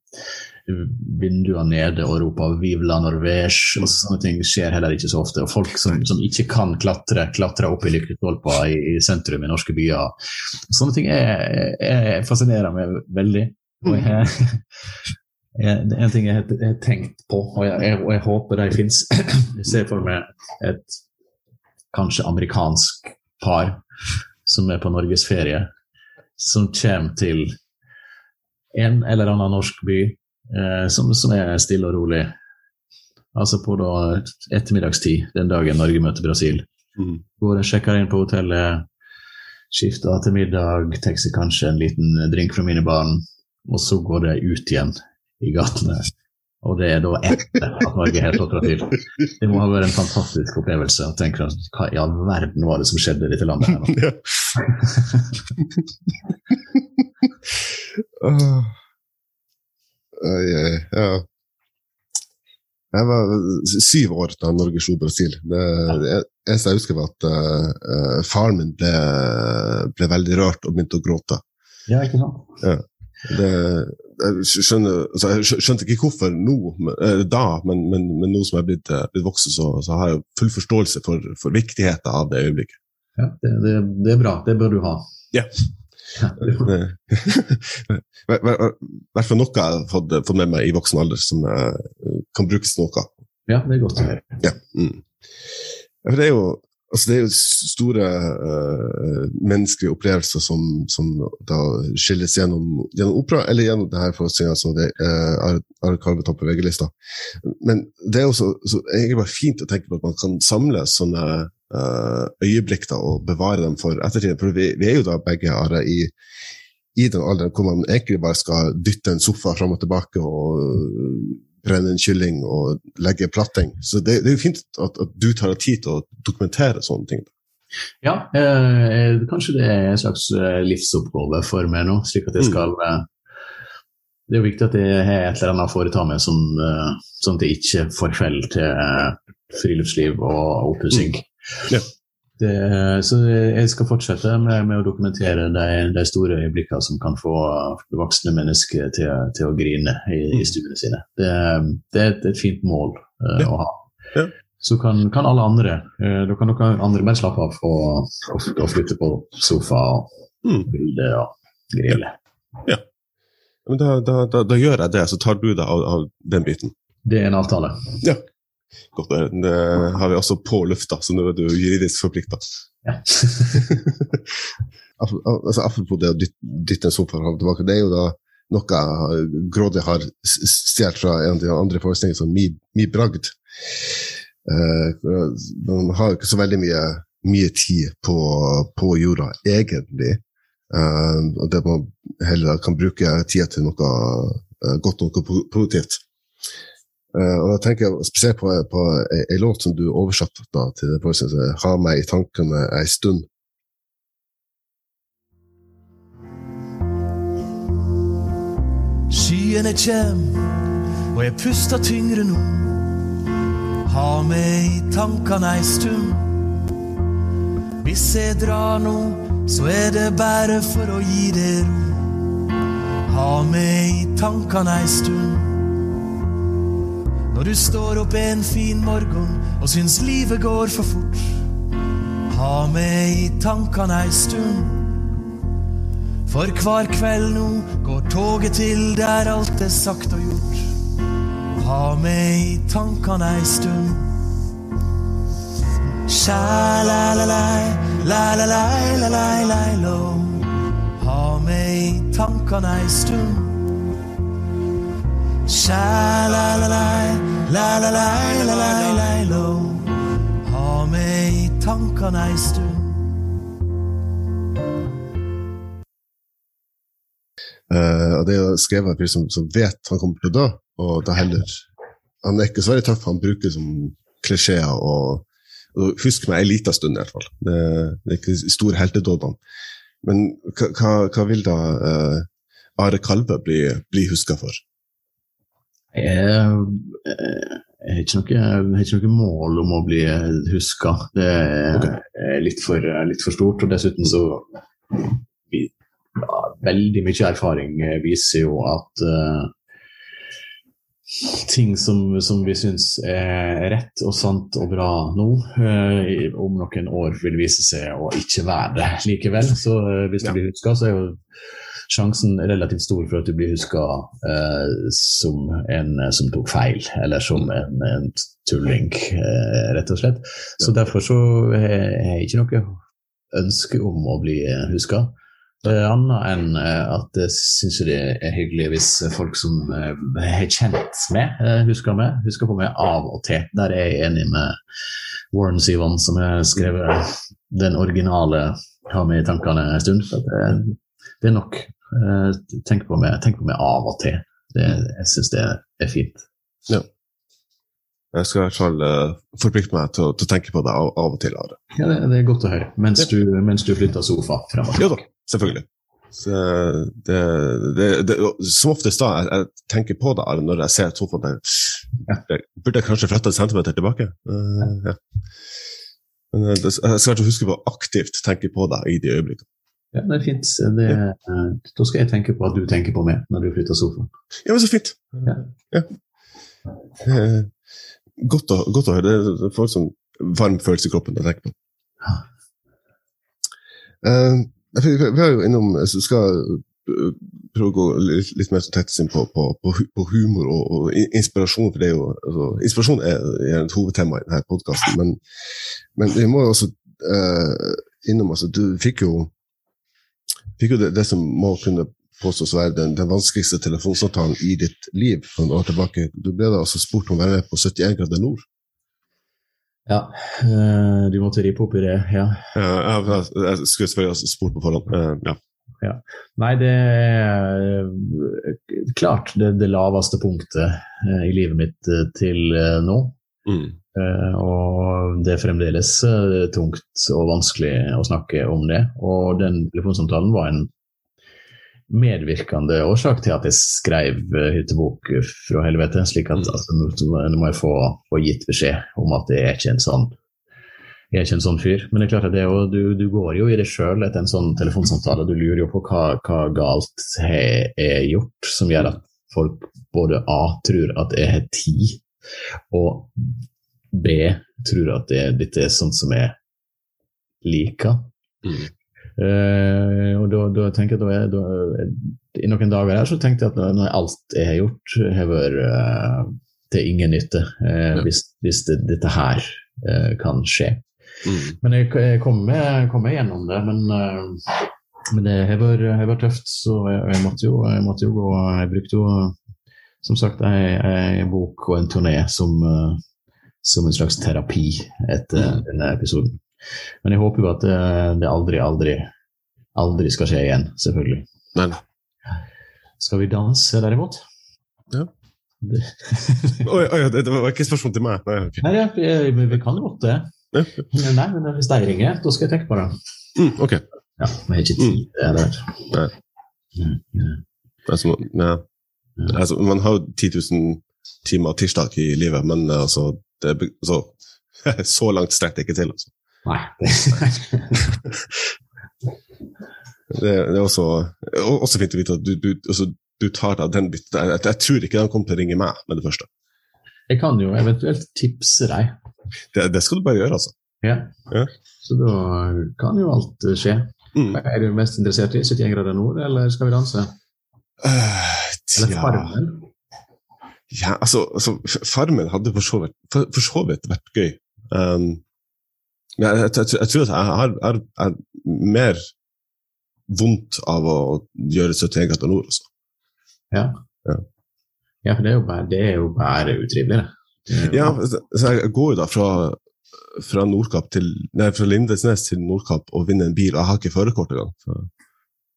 vinduene nede og roper 'Vive la Norvège'. og Sånne ting skjer heller ikke så ofte. Og folk som, som ikke kan klatre, klatrer opp i lyktestolper i, i sentrum i norske byer. Sånne ting er, er fascinerer meg veldig. Og jeg, jeg, en ting jeg har tenkt på, og jeg, og jeg håper de fins. Jeg ser for meg et kanskje amerikansk par som er på norgesferie, som kommer til en eller annen norsk by eh, som, som er stille og rolig. Altså på da ettermiddagstid den dagen Norge møter Brasil. Mm. Går og sjekker inn på hotellet, skifter til middag, seg kanskje en liten drink fra minibarn, og så går det ut igjen i gatene. Og det er da etter at Norge har slått til. Det må ha vært en fantastisk opplevelse. å tenke Hva i all verden var det som skjedde i dette landet? her nå? Ja. Ja. Jeg var syv år da Norge slo Brasil. Det, eneste jeg husker, var at eh, faren min ble, ble veldig rørt og begynte å gråte. Ja, ikke sant? Det, jeg, skjønner, altså jeg skjønte ikke hvorfor nå, men, da, men, men, men nå som jeg er blitt, eh, blitt voksen, så, så har jeg full forståelse for, for viktigheten av det øyeblikket. Ja, det, det, det er bra. Det bør du ha. Ja. Yeah. I hvert fall noe jeg har fått, fått med meg i voksen alder som eh, kan brukes til noe. ja, det er godt å høre. Ja. Mm. For det er jo Altså, det er jo store uh, menneskelige opplevelser som, som skilles gjennom, gjennom opera, eller gjennom det her forestillinga som det uh, Are Kalve topper VG-lista. Men det er jo så, så egentlig bare fint å tenke på at man kan samle sånne øyeblikk da, og bevare dem for ettertiden. For vi, vi er jo da begge Are, i, i den alderen hvor man egentlig bare skal dytte en sofa fram og tilbake og brenne en kylling og legge platting. Så det, det er jo fint at, at, du tar deg tid til å dokumentere sånne ting. Ja, eh, kanskje det er en slags livsoppgave for meg nå, slik at jeg skal Mm. Det er jo viktig at jeg har et eller annet å foreta meg eh, sånn at jeg ikke forfeller til friluftsliv og oppussing. Mm. Ja. Det, så jeg skal fortsette med, med å dokumentere de, de, store øyeblikkene som kan få voksne mennesker til, til å grine i, i stuene sine. Det, det, er et, et fint mål uh, Ja. å ha. Ja. Så kan, kan alle andre uh, Da kan dere andre bare slappe av og, og, og flytte på sofa og Mm. bilde og grille. Men da, da, da, da gjør jeg det, så tar du deg av, av den biten. Det er en avtale. Godt, det, har vi også på lufta, så nå er du juridisk forplikta. Ja. altså, apropos det å dytte, en sofa og tilbake, det er jo da noe grådig har stjålet fra en av de andre forestillingene, som Mi, Mi Bragd. Uh, man har jo ikke så veldig mye, mye tid på, på jorda, egentlig. Uh, og det man heller kan bruke tida til noe uh, godt noe produktivt. Eh, og da tenker jeg spesielt på, på ei, låt som du oversatte da, til det forestillingen, 'Ha meg i tankene ei stund'. Skyene kjem, og jeg puster tyngre nå. Ha meg i tankene ei stund. Hvis jeg drar nå, så er det bare for å gi det ro. Ha meg i tankene ei stund. Når du står opp en fin morgen og syns livet går for fort. Ha meg i tankene ei stund. For hver kveld nå går toget til der alt er sagt og gjort. Ha meg i tankene ei stund. La-lai, lai-lo. Ha meg i tankene ei stund. Sha-la-la-lai, la la la la la la lo. Ha meg i tankene ei stund. Uh, og det er jo skrevet av en fyr som, som vet han kommer til å dø, og da heller Han er ikke så veldig tøff, han bruker som klisjeer og, og Husk meg en liten stund, i hvert fall. Det, det er ikke stor heltedådene. Men hva, hva vil da uh, Are Kalve bli, bli huska for? Jeg, eh, jeg har ikke ikke noe mål om å bli huska. Det er Ok. er litt, for, litt for stort. Og dessuten så vi, ja, Veldig mye erfaring viser jo at eh, ting som, som vi syns er rett og sant og bra nå, eh, om noen år vil vise seg å ikke være det likevel. Så eh, hvis Ja. blir huska, så er jo sjansen relativt stor for at du blir huska eh, som en eh, som tok feil, eller som en, en tulling, eh, rett og slett. Så derfor så har jeg ikke noe ønske om å bli huska. Annet enn eh, at jeg syns det er hyggelig hvis folk som eh, jeg har kjent med, eh, husker meg. Husker på meg av og til. Der er jeg enig med Warren Sivan, som har skrevet den originale 'Ha med i tankene' en stund. Det, det er nok. Eh, Tenk på meg, tenk på meg av og til. Det, jeg syns det er fint. Jeg skal i hvert fall uh, forplikte meg til å, til å tenke på det av, av og til. Are. Ja, det, det er godt å høre. Mens du, mens du flytter sofa frem og tilbake. da, selvfølgelig. Så det, det, som oftest da jeg, jeg tenker på det Are, når jeg ser sofaen der. Jeg burde jeg kanskje flytte en centimeter tilbake? Uh, ja. Men det, jeg skal huske på å aktivt tenke på det i de øyeblikkene. Ja, det er fint. Det, ja. da skal jeg tenke på at du tenker på meg når du flytter sofaen. Ja, men så fint. Ja. Ja. Eh, Godt, å, godt å høre. Det får en sånn varm følelse i kroppen når jeg tenker på det. Eh, vi vi er jo innom så skal eh, prøve å gå litt, litt mer tett inn på, på, på, humor og, og inspirasjon. for det er jo, altså, Inspirasjon er, er et hovedtema i denne podkasten, men, men vi må jo også uh, innom altså, Du fikk jo, fikk jo det, det som må kunne påstås å være den, den vanskeligste telefonsamtalen i ditt liv for noen år tilbake. Du ble da altså spurt om å være med på 71 grader nord. Ja, eh, du måtte ripe opp i det, ja. ja jeg, jeg skulle selvfølgelig ha spurt på forhånd. Eh, ja. Nei, det er eh, klart det, det laveste punktet i livet mitt til nå. Mm. Eh, og det er fremdeles eh, tungt og vanskelig å snakke om det. Og den telefonsamtalen var en medvirkende årsak til at jeg skrev eh, hyttebok fra helvete. slik at Mm. altså, nå må jeg få, få gitt beskjed om at jeg er ikke en sånn jeg er ikke en sånn fyr. Men det er klart at det er jo, du, du går jo i det sjøl etter en sånn telefonsamtale. Du lurer jo på hva, hva galt har gjort som gjør at folk både A tror at jeg har tid, og B tror at det, dette er sånt som jeg liker. Mm. Uh, og da, da tenker jeg, da, er- da, I noen dager her så tenkte jeg at når, når alt jeg har gjort, har vært uh, til ingen nytte. Uh, Ja. Hvis, hvis det, dette her kan skje. Mm. Men jeg, jeg kom, meg, kom gjennom det. Men, men det har vært tøft, så jeg, jeg, måtte jo, jeg måtte jo gå Jeg brukte jo som sagt en bok og en turné som, eh, som en slags terapi etter Mm. denne episoden. Men jeg håper jo at det, det aldri, aldri, aldri skal skje igjen, selvfølgelig. Nei, nei. Skal vi danse, derimot? Ja. Det, Oi, oi, det, det var ikke spørsmål til meg. Nei, okay. nei, ja, vi, vi kan godt det. Ja. Nei, men hvis de ringer, da skal jeg tenke på det. Mm, ok. Ja, vi har ikke tid Mm. det. Nei. der. Mm, ja. Altså, ja. Altså, man har jo 10 000 timer tirsdag i livet, men eh, altså, det, så, altså Så langt strekker det ikke til. Altså. Nei. det- Det, er også, også fint å vite at du, du, altså, du tar deg den biten. Jeg, jeg tror ikke de kommer til å ringe meg med det første. Jeg kan jo eventuelt tipse deg. Det, det skal du bare gjøre, altså. Ja. Ja. Så da kan jo alt eh, skje. Mm. Er du mest interessert i 71 grader nord, eller skal vi danse? Eh, Eller. Farmen? Ja, altså, altså Farmen hadde for så vidt, for, for så vidt vært gøy. Um, men jeg, jeg, jeg, jeg tror at jeg har, har, har mer vondt av å gjøre 71 grader nord. Altså. Ja. Ja. Ja, for det er jo bare, det er jo bare utrivelig, det. er jo- Ja, så så jeg går jo da fra, fra, Nordkapp til, nei, fra Lindesnes til Nordkapp og vinner en bil, og jeg har ikke førerkort engang.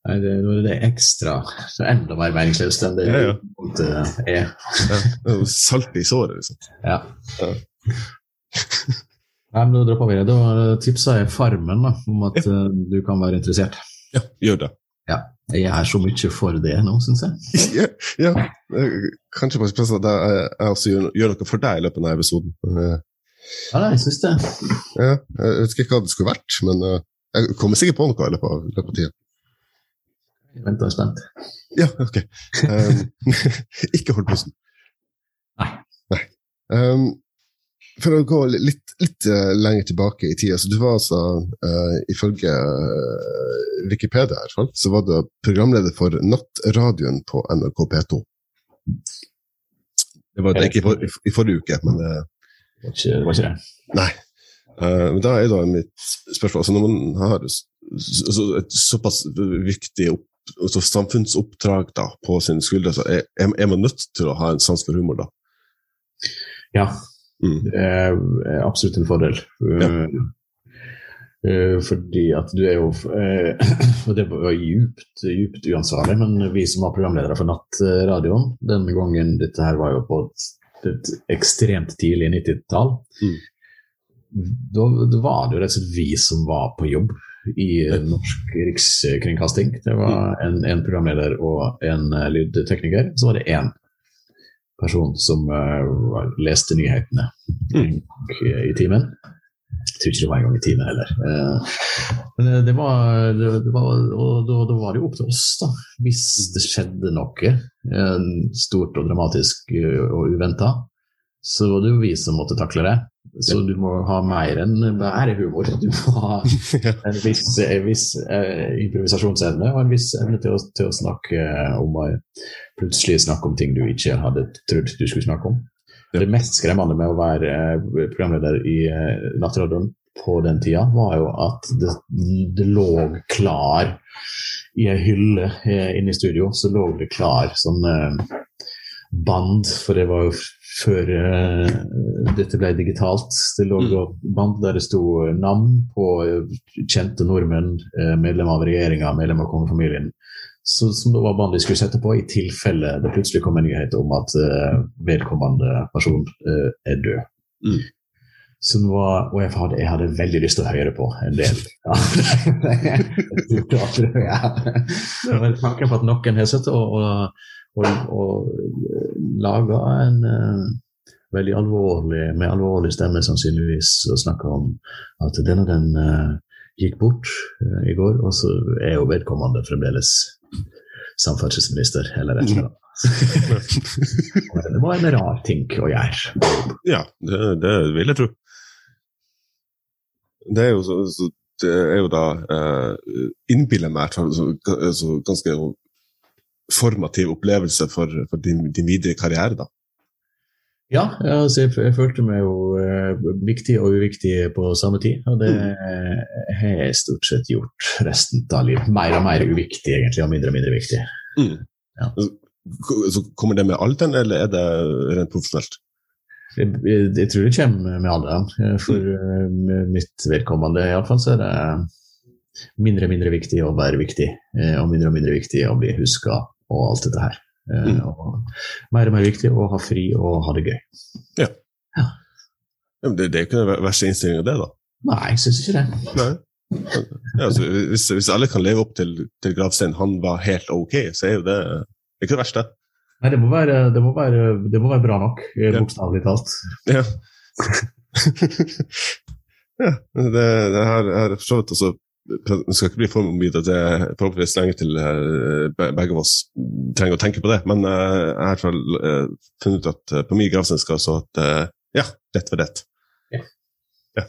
Nei, det, er det ekstra, så enda mer meningsløst enn det Ja, ja. det er. Ja, det er salt i såret, liksom. Ja. Ja. Nei, men Da dropper vi det. Da tipsa jeg Farmen da, om at ja. du kan være interessert. Ja, gjør det. Jeg er så mye for det nå, syns jeg. ja, ja. eh, Kanskje på plass at jeg, også gjør, gjør noe for deg i løpet av denne episoden. Eh, Ja, jeg syns det. Ja, jeg husker ikke hva det skulle vært, men eh, jeg kommer sikkert på noe i løpet av, løpet av tida. Jeg venter spent. ja, ok. Um, ikke hold pusten. Um, for å gå litt, litt eh, lenger tilbake i tida, så du var altså, uh, ifølge eh, Wikipedia, i hvert fall, så var du programleder for Nattradioen på NRK P2. Det var det ikke i, for, i forrige uke, men eh, Det var ikke det. Var ikke det. nei. Uh, men da er da mitt spørsmål altså Når man har så, et såpass viktig opp, altså samfunnsoppdrag da, på sine skuldre, så er, er man nødt til å ha en sans for humor da? Ja, Mm. det er absolutt en fordel. Ja. Eh, fordi at du er jo eh, Og det var djupt, djupt uansvarlig, men vi som var programledere for Nattradioen den gangen Dette her var jo på et, et ekstremt tidlig 90-tall. Mm. Da, da var det jo rett og slett vi som var på jobb i Norsk Rikskringkasting. Det var en, en programleder og en eh, lydtekniker. Så var det én person som uh, leste nyhetene en gang i timen. Jeg tror ikke det var en gang i timen heller. Uh, men det var, det, det var Og da, da var det jo opp til oss, da. Hvis det skjedde noe stort og dramatisk og uventa, så var det jo vi som måtte takle det. Så du må ha mer enn bare humor. Du må ha en viss, en viss eh, improvisasjonsevne og en viss evne til å, til å snakke om eh, plutselig snakke om ting du ikke hadde trodd du skulle snakke om. Det mest skremmende med å være eh, programleder i eh, Nattradioen på den tida, var jo at det, det lå klar i ei hylle eh, inne i studio, så lå det klar sånn eh, band, for det var jo før eh, dette ble digitalt. Det lå et band der det sto navn på eh, kjente nordmenn, medlem medlemmer av regjeringa, medlemmer av kongefamilien. Så, som det var band de skulle sette på i tilfelle det plutselig kom en nyhet om at eh, vedkommende person eh, er død. Mm. Var, og jeg hadde, jeg hadde veldig lyst til å høre på en del. Ja. Men tanken på at noen har sittet og, og, og, og laga en uh, veldig alvorlig, med alvorlig stemme sannsynligvis, og snakka om at denne den uh, gikk bort uh, i går, og så er jo vedkommende fremdeles samferdselsminister, eller et eller annet. det var en rar ting å gjøre. Ja, det, det vil jeg tro. Det er jo, så, så, det er jo da eh, Innbiller meg i hvert fall så, så ganske formativ opplevelse for, for din, din videre karriere, da. Ja, altså jeg, jeg følte meg jo eh, viktig og uviktig på samme tid. Og det har jeg stort sett gjort resten av livet. Mer og mer uviktig, egentlig, og mindre og mindre viktig. Mm. Ja. Så, så kommer det med alderen, eller er det rent profesjonelt? Jeg, jeg, jeg tror det kommer med alderen. eh, For mm. med mitt vedkommende iallfall så er det mindre og mindre viktig å være viktig, eh, og mindre og mindre viktig å bli huska og alt dette her. Eh, Mm. Og mer og mer viktig å ha fri og ha det gøy. Ja, ja. det, det er ikke den verste innstillinga, det, da. Nei, jeg syns ikke det. Nei. Ja, altså, hvis, hvis alle kan leve opp til, til gravsteinen 'han var helt ok', så er jo det ikke det verste. Nei, det må være, det må være, det må være bra nok, eh, bokstavelig talt. Ja. ja det, det her er for så vidt også Det skal ikke bli for mye, det er forhåpentligvis lenge til eh, begge av oss trenger å tenke på det. Men eh, jeg har i hvert fall eh, funnet ut at på min gravstein skal stå at ja, rett for rett. det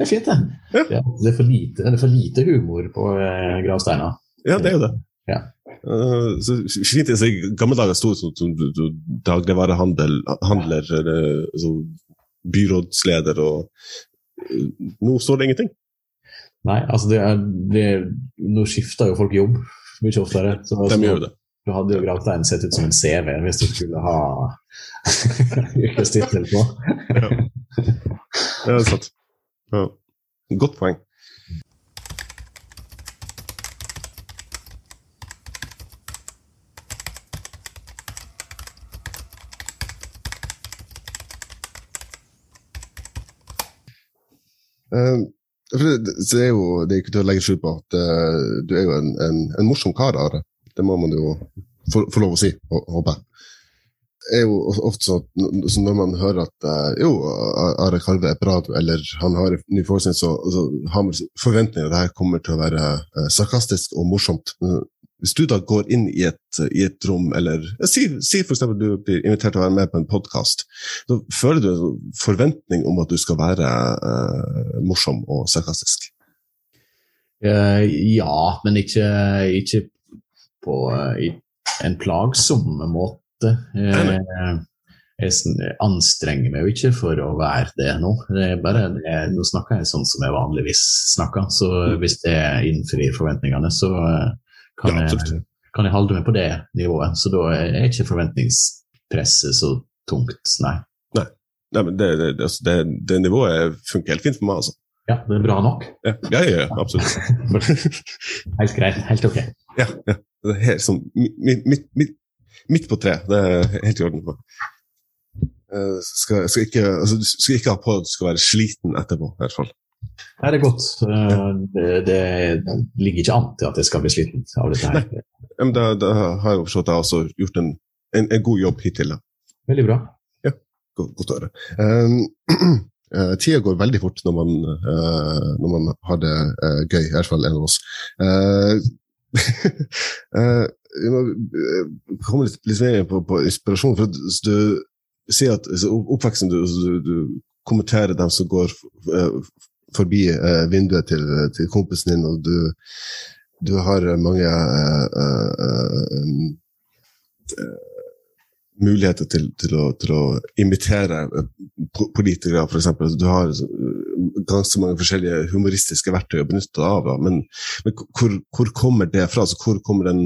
er fint, det. Ja. Ja, det, er lite, det er for lite humor på gravsteina. Ja, det er jo det. Ja. Eh, så fint det i gamle dager sto som, som, som dagligvarehandel, handler, altså, byrådsleder, og nå står det ingenting. Nei, altså det er, det, nå skifter jo folk jobb mye oftere. Så, De så gjør det. Du hadde jo gravsteinen sett ut som en CV hvis du skulle ha yrkestittel på. Ja, det er sant. Ja. Godt poeng. Det, er jo det er ikke til å legge skjul på at eh, du er jo en, en, en morsom kar, Are. Det må man jo få, lov å si, håper jeg. Er jo ofte sånn så når man hører at eh, jo, Are Karve er bra, eller han har en ny forestilling, så, så har man forventninger at det her kommer til å være eh, sarkastisk og morsomt. Hvis du da går inn i et, i et rom, eller si, si eksempel du blir invitert til å være med på en podkast, da føler du en forventning om at du skal være eh, morsom og sarkastisk. Uh, ja, men ikke, ikke på uh, en plagsom måte. Uh, jeg anstrenger meg jo ikke for å være det nå. Det er bare, er, nå snakker jeg sånn som jeg vanligvis snakker, så hvis det innfrir forventningene, så kan, Ja, jeg, kan jeg holde meg på det nivået. Så da er ikke forventningspresset så tungt, nei. Nei, men det, det, det, altså, det, nivået funker helt fint for meg, altså. Ja, det er bra nok. Ja, ja, ja, ja absolutt. Helt greit, helt ok. Ja, ja. Det er helt sånn midt, midt, midt, midt på tre. Det er helt i orden for meg. Eh, skal, skal, ikke, altså, skal ikke ha på at du skal være sliten etterpå, i hvert fall. Nei, det er godt. Eh, Det, det, ligger ikke an til at jeg skal bli sliten av dette her. Nei, men da, da har jeg forstått at jeg har også gjort en, en, en god jobb hittil. Veldig bra. Godt, godt å høre. Um, Uh, tida går veldig fort når man, uh, når man har det uh, gøy, i hvert fall en av oss. Vi må komme litt, litt mer på, på inspirasjon. for Du sier at altså, oppveksten du, du, du kommenterer dem som går forbi eh, vinduet til, til kompisen din, og du, du har mange eh, eh, muligheter til, til, å, til å imitere po- politikere, f.eks. Du har ganske mange forskjellige humoristiske verktøy å benytte av. Da. Men, men hvor, hvor kommer det fra? Altså, hvor kommer den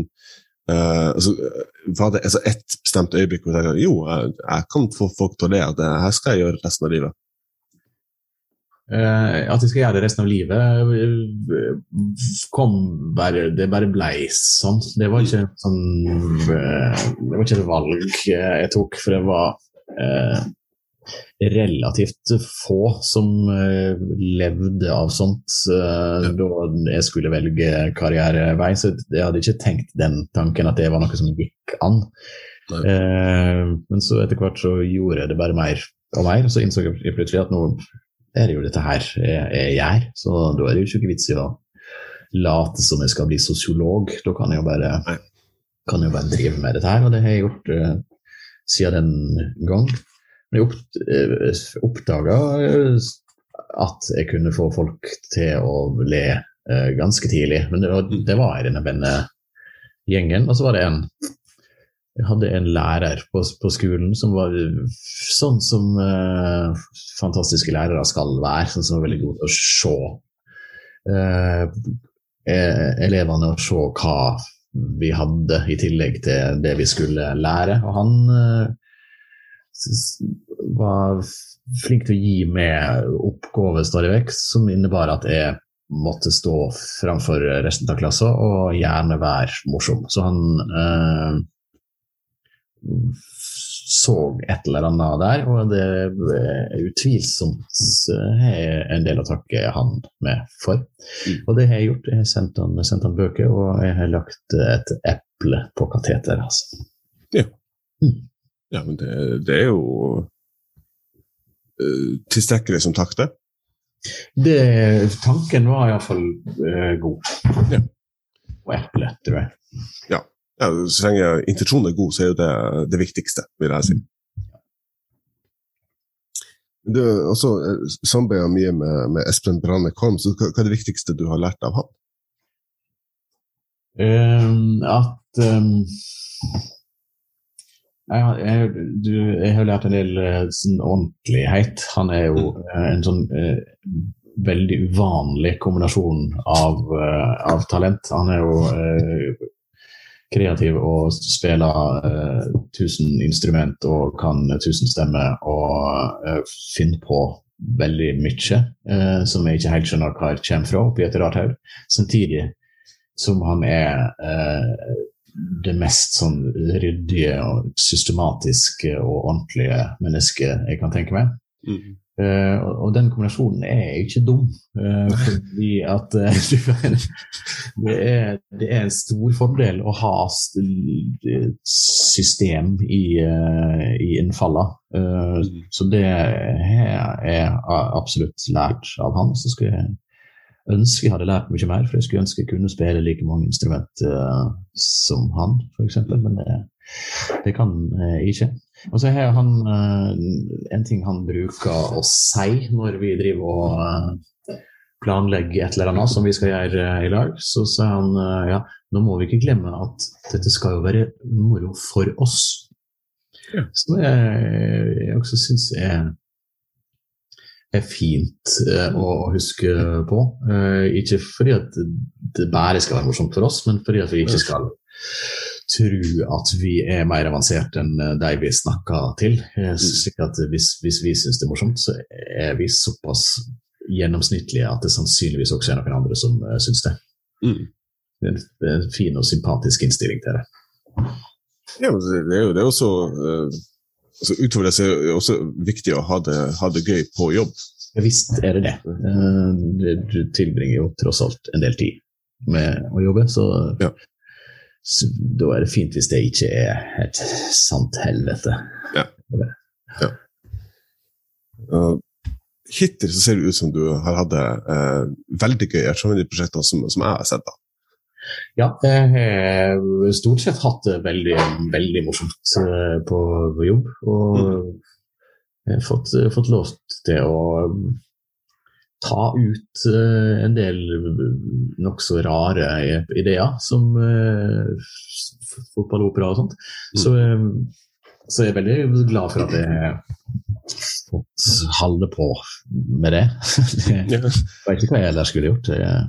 uh, altså, Var det altså, ett bestemt øyeblikk hvor du tenker jo, jeg, jeg kan få folk til å le av det her skal jeg gjøre resten av livet? Eh, at jeg skal gjøre det resten av livet, kom bare Det bare blei sånn. Det var ikke sånn eh, Det var ikke et valg eh, jeg tok, for det var eh, relativt få som levde av sånt eh, da jeg skulle velge karrierevei. Så jeg hadde ikke tenkt den tanken at det var noe som gikk an. Eh, men så etter hvert så gjorde jeg det bare mer og mer, så innså jeg plutselig at nå er jo dette her jeg, jeg gjør, så da er det jo ikke vits i å late som jeg skal bli sosiolog. Da kan jeg jo bare, kan jeg bare drive med dette her, og det har jeg gjort uh, siden den gang. Men jeg eh, oppdaga eh, at jeg kunne få folk til å le ganske tidlig. Men det var, det var i denne vennegjengen. Og så var det en jeg hadde en lærer på, på skolen som var sånn som eh, fantastiske lærere skal være, sånn som var veldig god til å se eh, eh, elevene og se hva vi hadde i tillegg til det vi skulle lære. Og han eh, var flink til å gi meg oppgaver stadig vekk, som innebar at jeg måtte stå framfor resten av klassen og gjerne være morsom. Så han eh, så et eller annet der, og det er utvilsomt er en del å takke han med for. Og det har jeg gjort. Jeg har sendt han, sendt han bøker, og jeg har lagt et eple på kateteret. Altså. Ja, men det, det er jo uh, tilstrekkelig som takk, det. Det, tanken var iallfall uh, god. Ja. Og eplet, tror jeg. Ja, Så lenge intensjonen er god, så er jo det det viktigste, vil jeg si. Du har også eh, mye med, med Espen Branne Korm, så hva, er det viktigste du har lært av han? Um, at um, jeg, har- jeg, du, jeg har lært en del eh, sånn ordentlighet. Han er jo eh, en sånn uh, veldig uvanlig kombinasjon av, uh, av talent. Han er jo eh, kreativ og spiller eh, tusen instrument og kan tusen stemmer og eh, finner på veldig mye eh, som jeg ikke helt skjønner hva jeg kommer fra oppi et rart haug. Samtidig som han er eh, det mest sånn ryddige og systematiske og ordentlige mennesket jeg kan tenke meg. Eh, og, og den kombinasjonen er ikke dum, Uh, fordi at uh, det, er, det er en stor fordel å ha et system i, i innfallene. Eh, Så det har jeg absolutt lært av han. Så skulle jeg ønske jeg hadde lært mye mer, for jeg skulle ønske jeg kunne spille like mange instrument eh, som han, f.eks. Men det, det kan jeg ikke. Og så har han eh, en ting han bruker å si når vi driver og eh, planlegger et eller annet som vi skal gjøre eh, i lag. Så sier han ja, nå må vi ikke glemme at dette skal jo være moro for oss. Ja. Det jeg også syns er er fint å å huske på. Ikke fordi at det bare skal være morsomt for oss, men fordi at vi ikke skal tro at vi er mer avansert enn eh, de vi snakker til. Eh, slik at hvis, hvis vi syns det er morsomt, så er vi såpass gjennomsnittlige at det sannsynligvis også er noen andre som uh, syns det. Mm. Det er en, fin og sympatisk innstilling til det. Ja, det er jo det er også eh, altså Utover det så er det også viktig å ha det, ha det gøy på jobb. Ja, Visst er det det. Eh, du- Du tilbringer jo tross alt en del tid med å jobbe, så, Ja. Så da er det fint hvis det ikke er et sant helvete. Uh, hittil så ser det ut som du har hatt det uh, veldig gøy i de prosjektene som, som jeg har sett. da. Ja, jeg har stort sett hatt det veldig, veldig morsomt eh, på jobb. Og jeg har fått, fått lov til å ta ut eh, en del nokså rare ideer, som fotball og fotballopera og sånt. Så eh, så er veldig glad for at jeg har fått holde på med det. jeg vet ikke hva jeg ellers skulle gjort. Jeg,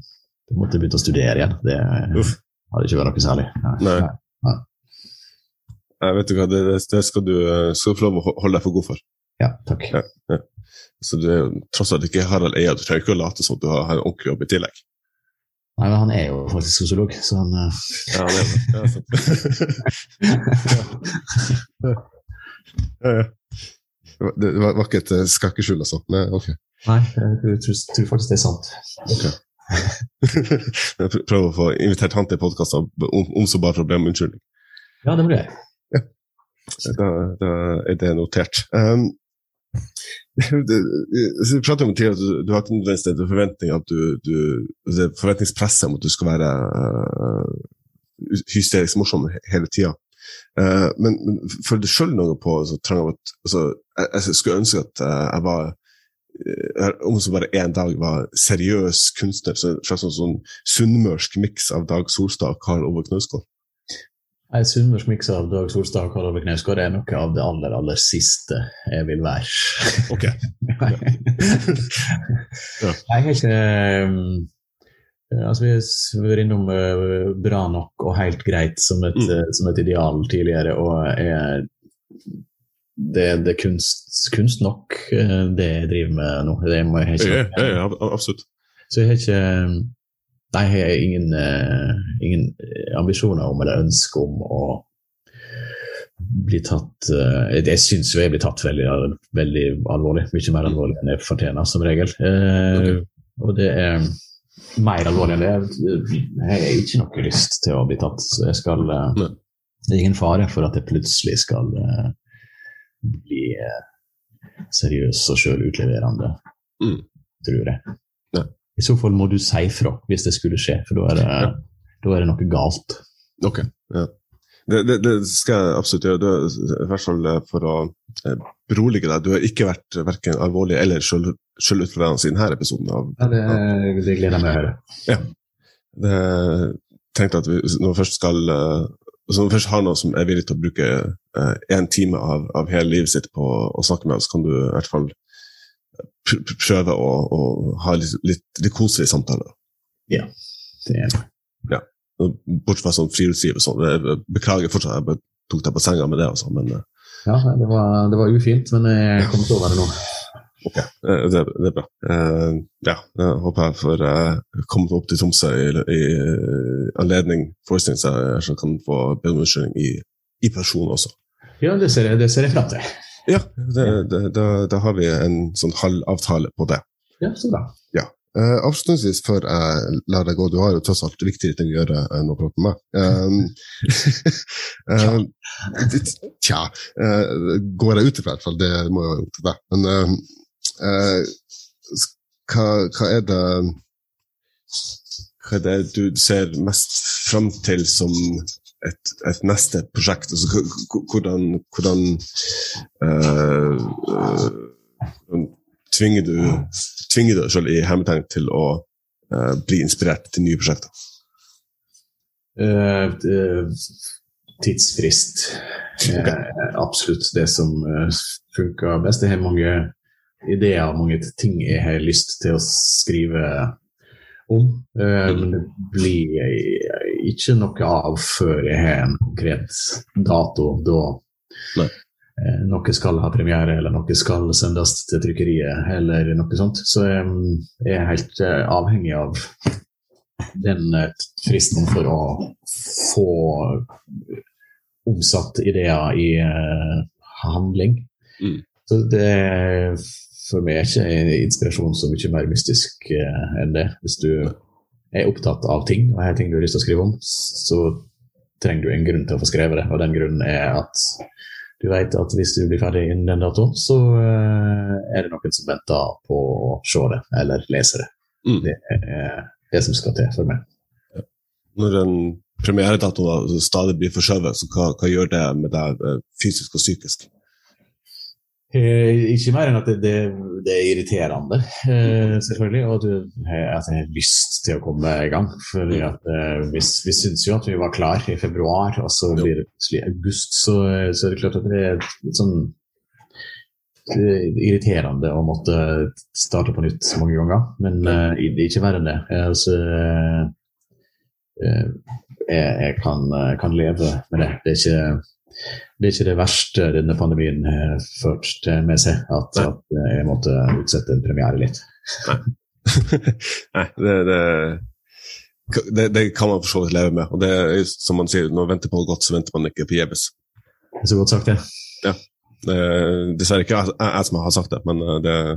jeg måtte begynne å studere igjen. Det hadde ikke vært noe særlig. Nei. Jeg vet du hva, det, det skal du eh, skal du få lov å holde deg for god for. Ja, takk. Ja. Så du er jo tross alt ikke Harald Eia, du trenger ikke å late som du har en ordentlig jobb i tillegg. Nei, men han er jo faktisk sosiolog, så han uh... Ja, det er det. Ja, sant. ja, ja. Det var, var ikke et eh, skakkeskjul, altså? Nei, ok. Nei, jeg tror, tror faktisk det er sant. Jeg prøver å få invitert han til podkaster om, om så bare om unnskyldning. Ja, det må jeg. Ja. Da, da er det notert. Um, det, prater om tidligere at du, du har ikke nødvendigvis den forventning at du, du det forventningspresset om at du skal være uh, hysterisk morsom hele tida. Uh, men, men føler du sjøl noe på så trang at altså, jeg, jeg skulle ønske at uh, jeg var om så bare én dag var seriøs kunstner, så en slags sånn, sånn sunnmørsk miks av Dag Solstad og Karl Ove Knausgård. Ei sunnmørsk av Dag Solstad og Karl Ove Knausgård er noe av det aller, aller siste jeg vil være. Ok. Ja. Jeg har ikke um, altså Vi har vært innom uh, bra nok og helt greit som et, Mm. uh, som et ideal tidligere, og er det, det er kunst, kunst nok, det jeg driver med nå. Det må jeg Ja, ikke, ja, ja, absolutt. Så jeg har ikke Nei, jeg har ingen, uh, ingen ambisjoner om eller ønske om å bli tatt uh, Jeg, syns jo jeg blir tatt veldig, veldig alvorlig. Mye mer alvorlig enn jeg fortjener, som regel. Uh, Og det er mer alvorlig enn det. Jeg har ikke noe lyst til å bli tatt, så jeg skal Det er ingen fare for at jeg plutselig skal bli seriøs og sjølutleverende, Mm. tror jeg. I så fall må du si fra hvis det skulle skje, for da er det, Ja. da er det noe galt. Ok, ja. Det, det, det skal jeg absolutt gjøre, Du, i hvert fall eh, for å eh, berolige deg. Du har ikke vært verken alvorlig eller selv- selvutleverende i denne episoden. av Ja, det, det gleder jeg meg å høre. det, tenkte at vi, Når vi først skal eh, når vi først har noe som er villig til å bruke én time av, av hele livet sitt på å snakke med oss, kan du i hvert fall prøve å, å ha litt, litt, litt koselig samtale. Det er det Bortsett fra sånn friluftsliv og sånn. Beklager fortsatt, jeg tok deg på senga med det, Også, men eh, Ja, det var, det var ufint, men jeg kommer til over det nå. Ok, Det, det er bra. Eh, ja, jeg håper jeg får uh, komme opp til Tromsø i, i eh, anledning forestilling, så jeg kan få bedre unnskyldning i, i person også. Ja, det ser jeg, det ser jeg fram til. Ja, da, har vi en sånn halvavtale på det. Ja, så bra. Eh, avslutningsvis, før jeg lar deg gå, du har jo tross alt viktigere ting å gjøre enn å prate med meg. Um, uh, tja, uh, går jeg ut ifra i hvert fall, det må jo være opp til deg. Men hva, hva er det Hva er det du ser mest fram til som et, et neste prosjekt? Altså, hvordan hvordan uh, hvordan tvinger du tvinger du deg selv i hermetegn til å uh, bli inspirert til nye prosjekter? Uh, tidsfrist er absolutt det som funker best. Jeg har mange ideer og mange ting jeg har lyst til å skrive om. eh, men det blir ikke noe av før jeg har en konkret dato da Nei. eh, noe skal ha premiere, eller noe skal sendes til trykkeriet, eller noe sånt. Så jeg er helt eh, avhengig av den fristen for å få omsatt ideer i handling. Mm. Så det for meg er ikke inspirasjon så mye mer mystisk eh, enn det. Hvis du er opptatt av ting og har ting du har lyst til å skrive om, så trenger du en grunn til å få skrevet det. Og den grunnen er at du vet at hvis du blir ferdig innen den datoen, så eh, er det noen som venter på å se det eller lese det. Mm. Det er det som skal til for meg. Når en premieredato stadig blir forskjøvet, så hva, hva gjør det med deg eh, fysisk og psykisk? Eh, ikke mer enn at det, det, det er irriterende, eh, selvfølgelig. Og du, eh, at jeg har lyst til å komme i gang. Fordi eh, Vi, vi syns jo at vi var klar i februar, og så blir det plutselig august. Så, så er det klart at det er litt sånn irriterende å måtte starte på nytt mange ganger. Men er ikke verre enn det. Altså, jeg, jeg kan, kan leve med det. Det er ikke det er ikke det verste denne pandemien har ført med seg, at, at jeg måtte utsette en premiere litt. Nei, det, det, det, det kan man for så vidt leve med. Og det er som man sier, når man venter på noe godt, så venter man ikke forgjeves. Det Så godt sagt, det. Ja. er Dessverre ikke jeg, jeg som har sagt det, men eh, det er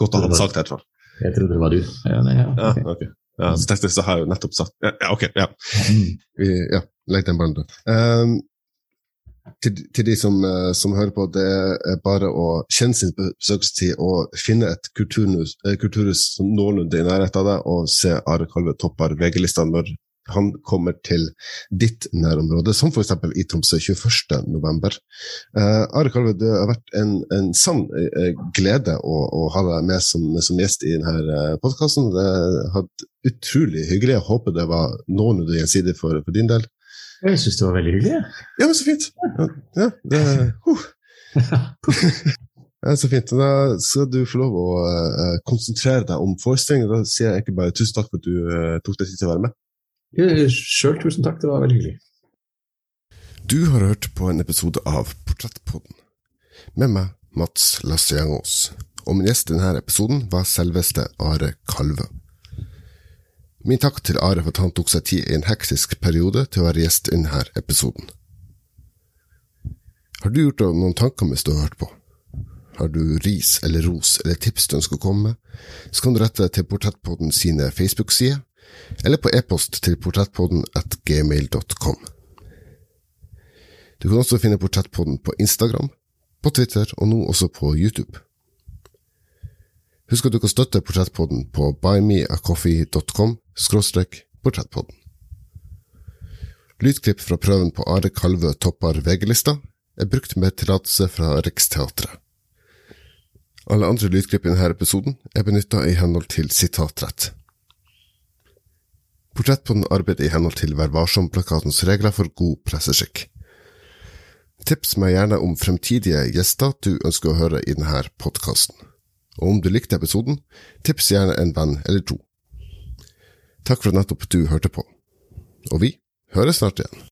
godt å ha det sagt, i hvert fall. Jeg trodde det var du. Ja, nei, ja, Ja, ok. ok. Ja, så teknisk så har jeg jo nettopp sagt Ja, ja, ok. ja. Mm. Vi, ja, legg den ballen død. Um, til, til de som, eh, som hører på, det er bare å kjenne sin besøkelsestid og finne et kulturhus, eh, kulturhus som noenlunde i nærheten av deg, og se Are Kalve topper VG-lista når han kommer til ditt nærområde, som f.eks. i Tromsø 21. november. Uh, Are Kalve, det har vært en, en sann eh, glede å, å ha deg med som, som gjest i denne podkasten. Det har vært utrolig hyggelig. Jeg håper det var noenlunde gjensidig for, for din del. Jeg syns det var veldig hyggelig. Ja, men så fint. Ja, det uh. ja, Så fint. Da skal du få lov å uh, konsentrere deg om forestillingen. Da sier jeg egentlig bare tusen takk for at du uh, tok deg tid til å være med. Sjøl tusen takk, det var veldig hyggelig. Du har hørt på en episode av Portrettpodden med meg, Mats Lasse-Jangås. Og min gjest i denne episoden var selveste Are Kalvø. Min takk til Are for at han tok seg tid i en hektisk periode til å være gjest i denne episoden. Har du gjort deg noen tanker mens du har hørt på? Har du ris eller ros eller tips du ønsker å komme med, så kan du rette deg til Portrettpodden sine Facebook-sider, eller på e-post til portrettpodden at gmail.com. Du kan også finne Portrettpodden på Instagram, på Twitter og nå også på YouTube. Husk at du kan støtte Portrettpodden på buymeacoffee.com portrettpodden. Lydklipp fra prøven på Are Kalvø topper VG-lista er brukt med tillatelse fra Riksteatret. Alle andre lydklipp i denne episoden er benytta i henhold til sitatrett. Portrettpodden arbeider i henhold til Vær varsom-plakatens regler for god presseskikk. Tips meg gjerne om fremtidige gjester du ønsker å høre i denne podkasten. Og om du likte episoden, tips gjerne en venn eller to. Takk for at nettopp du hørte på. Og vi høres snart igjen.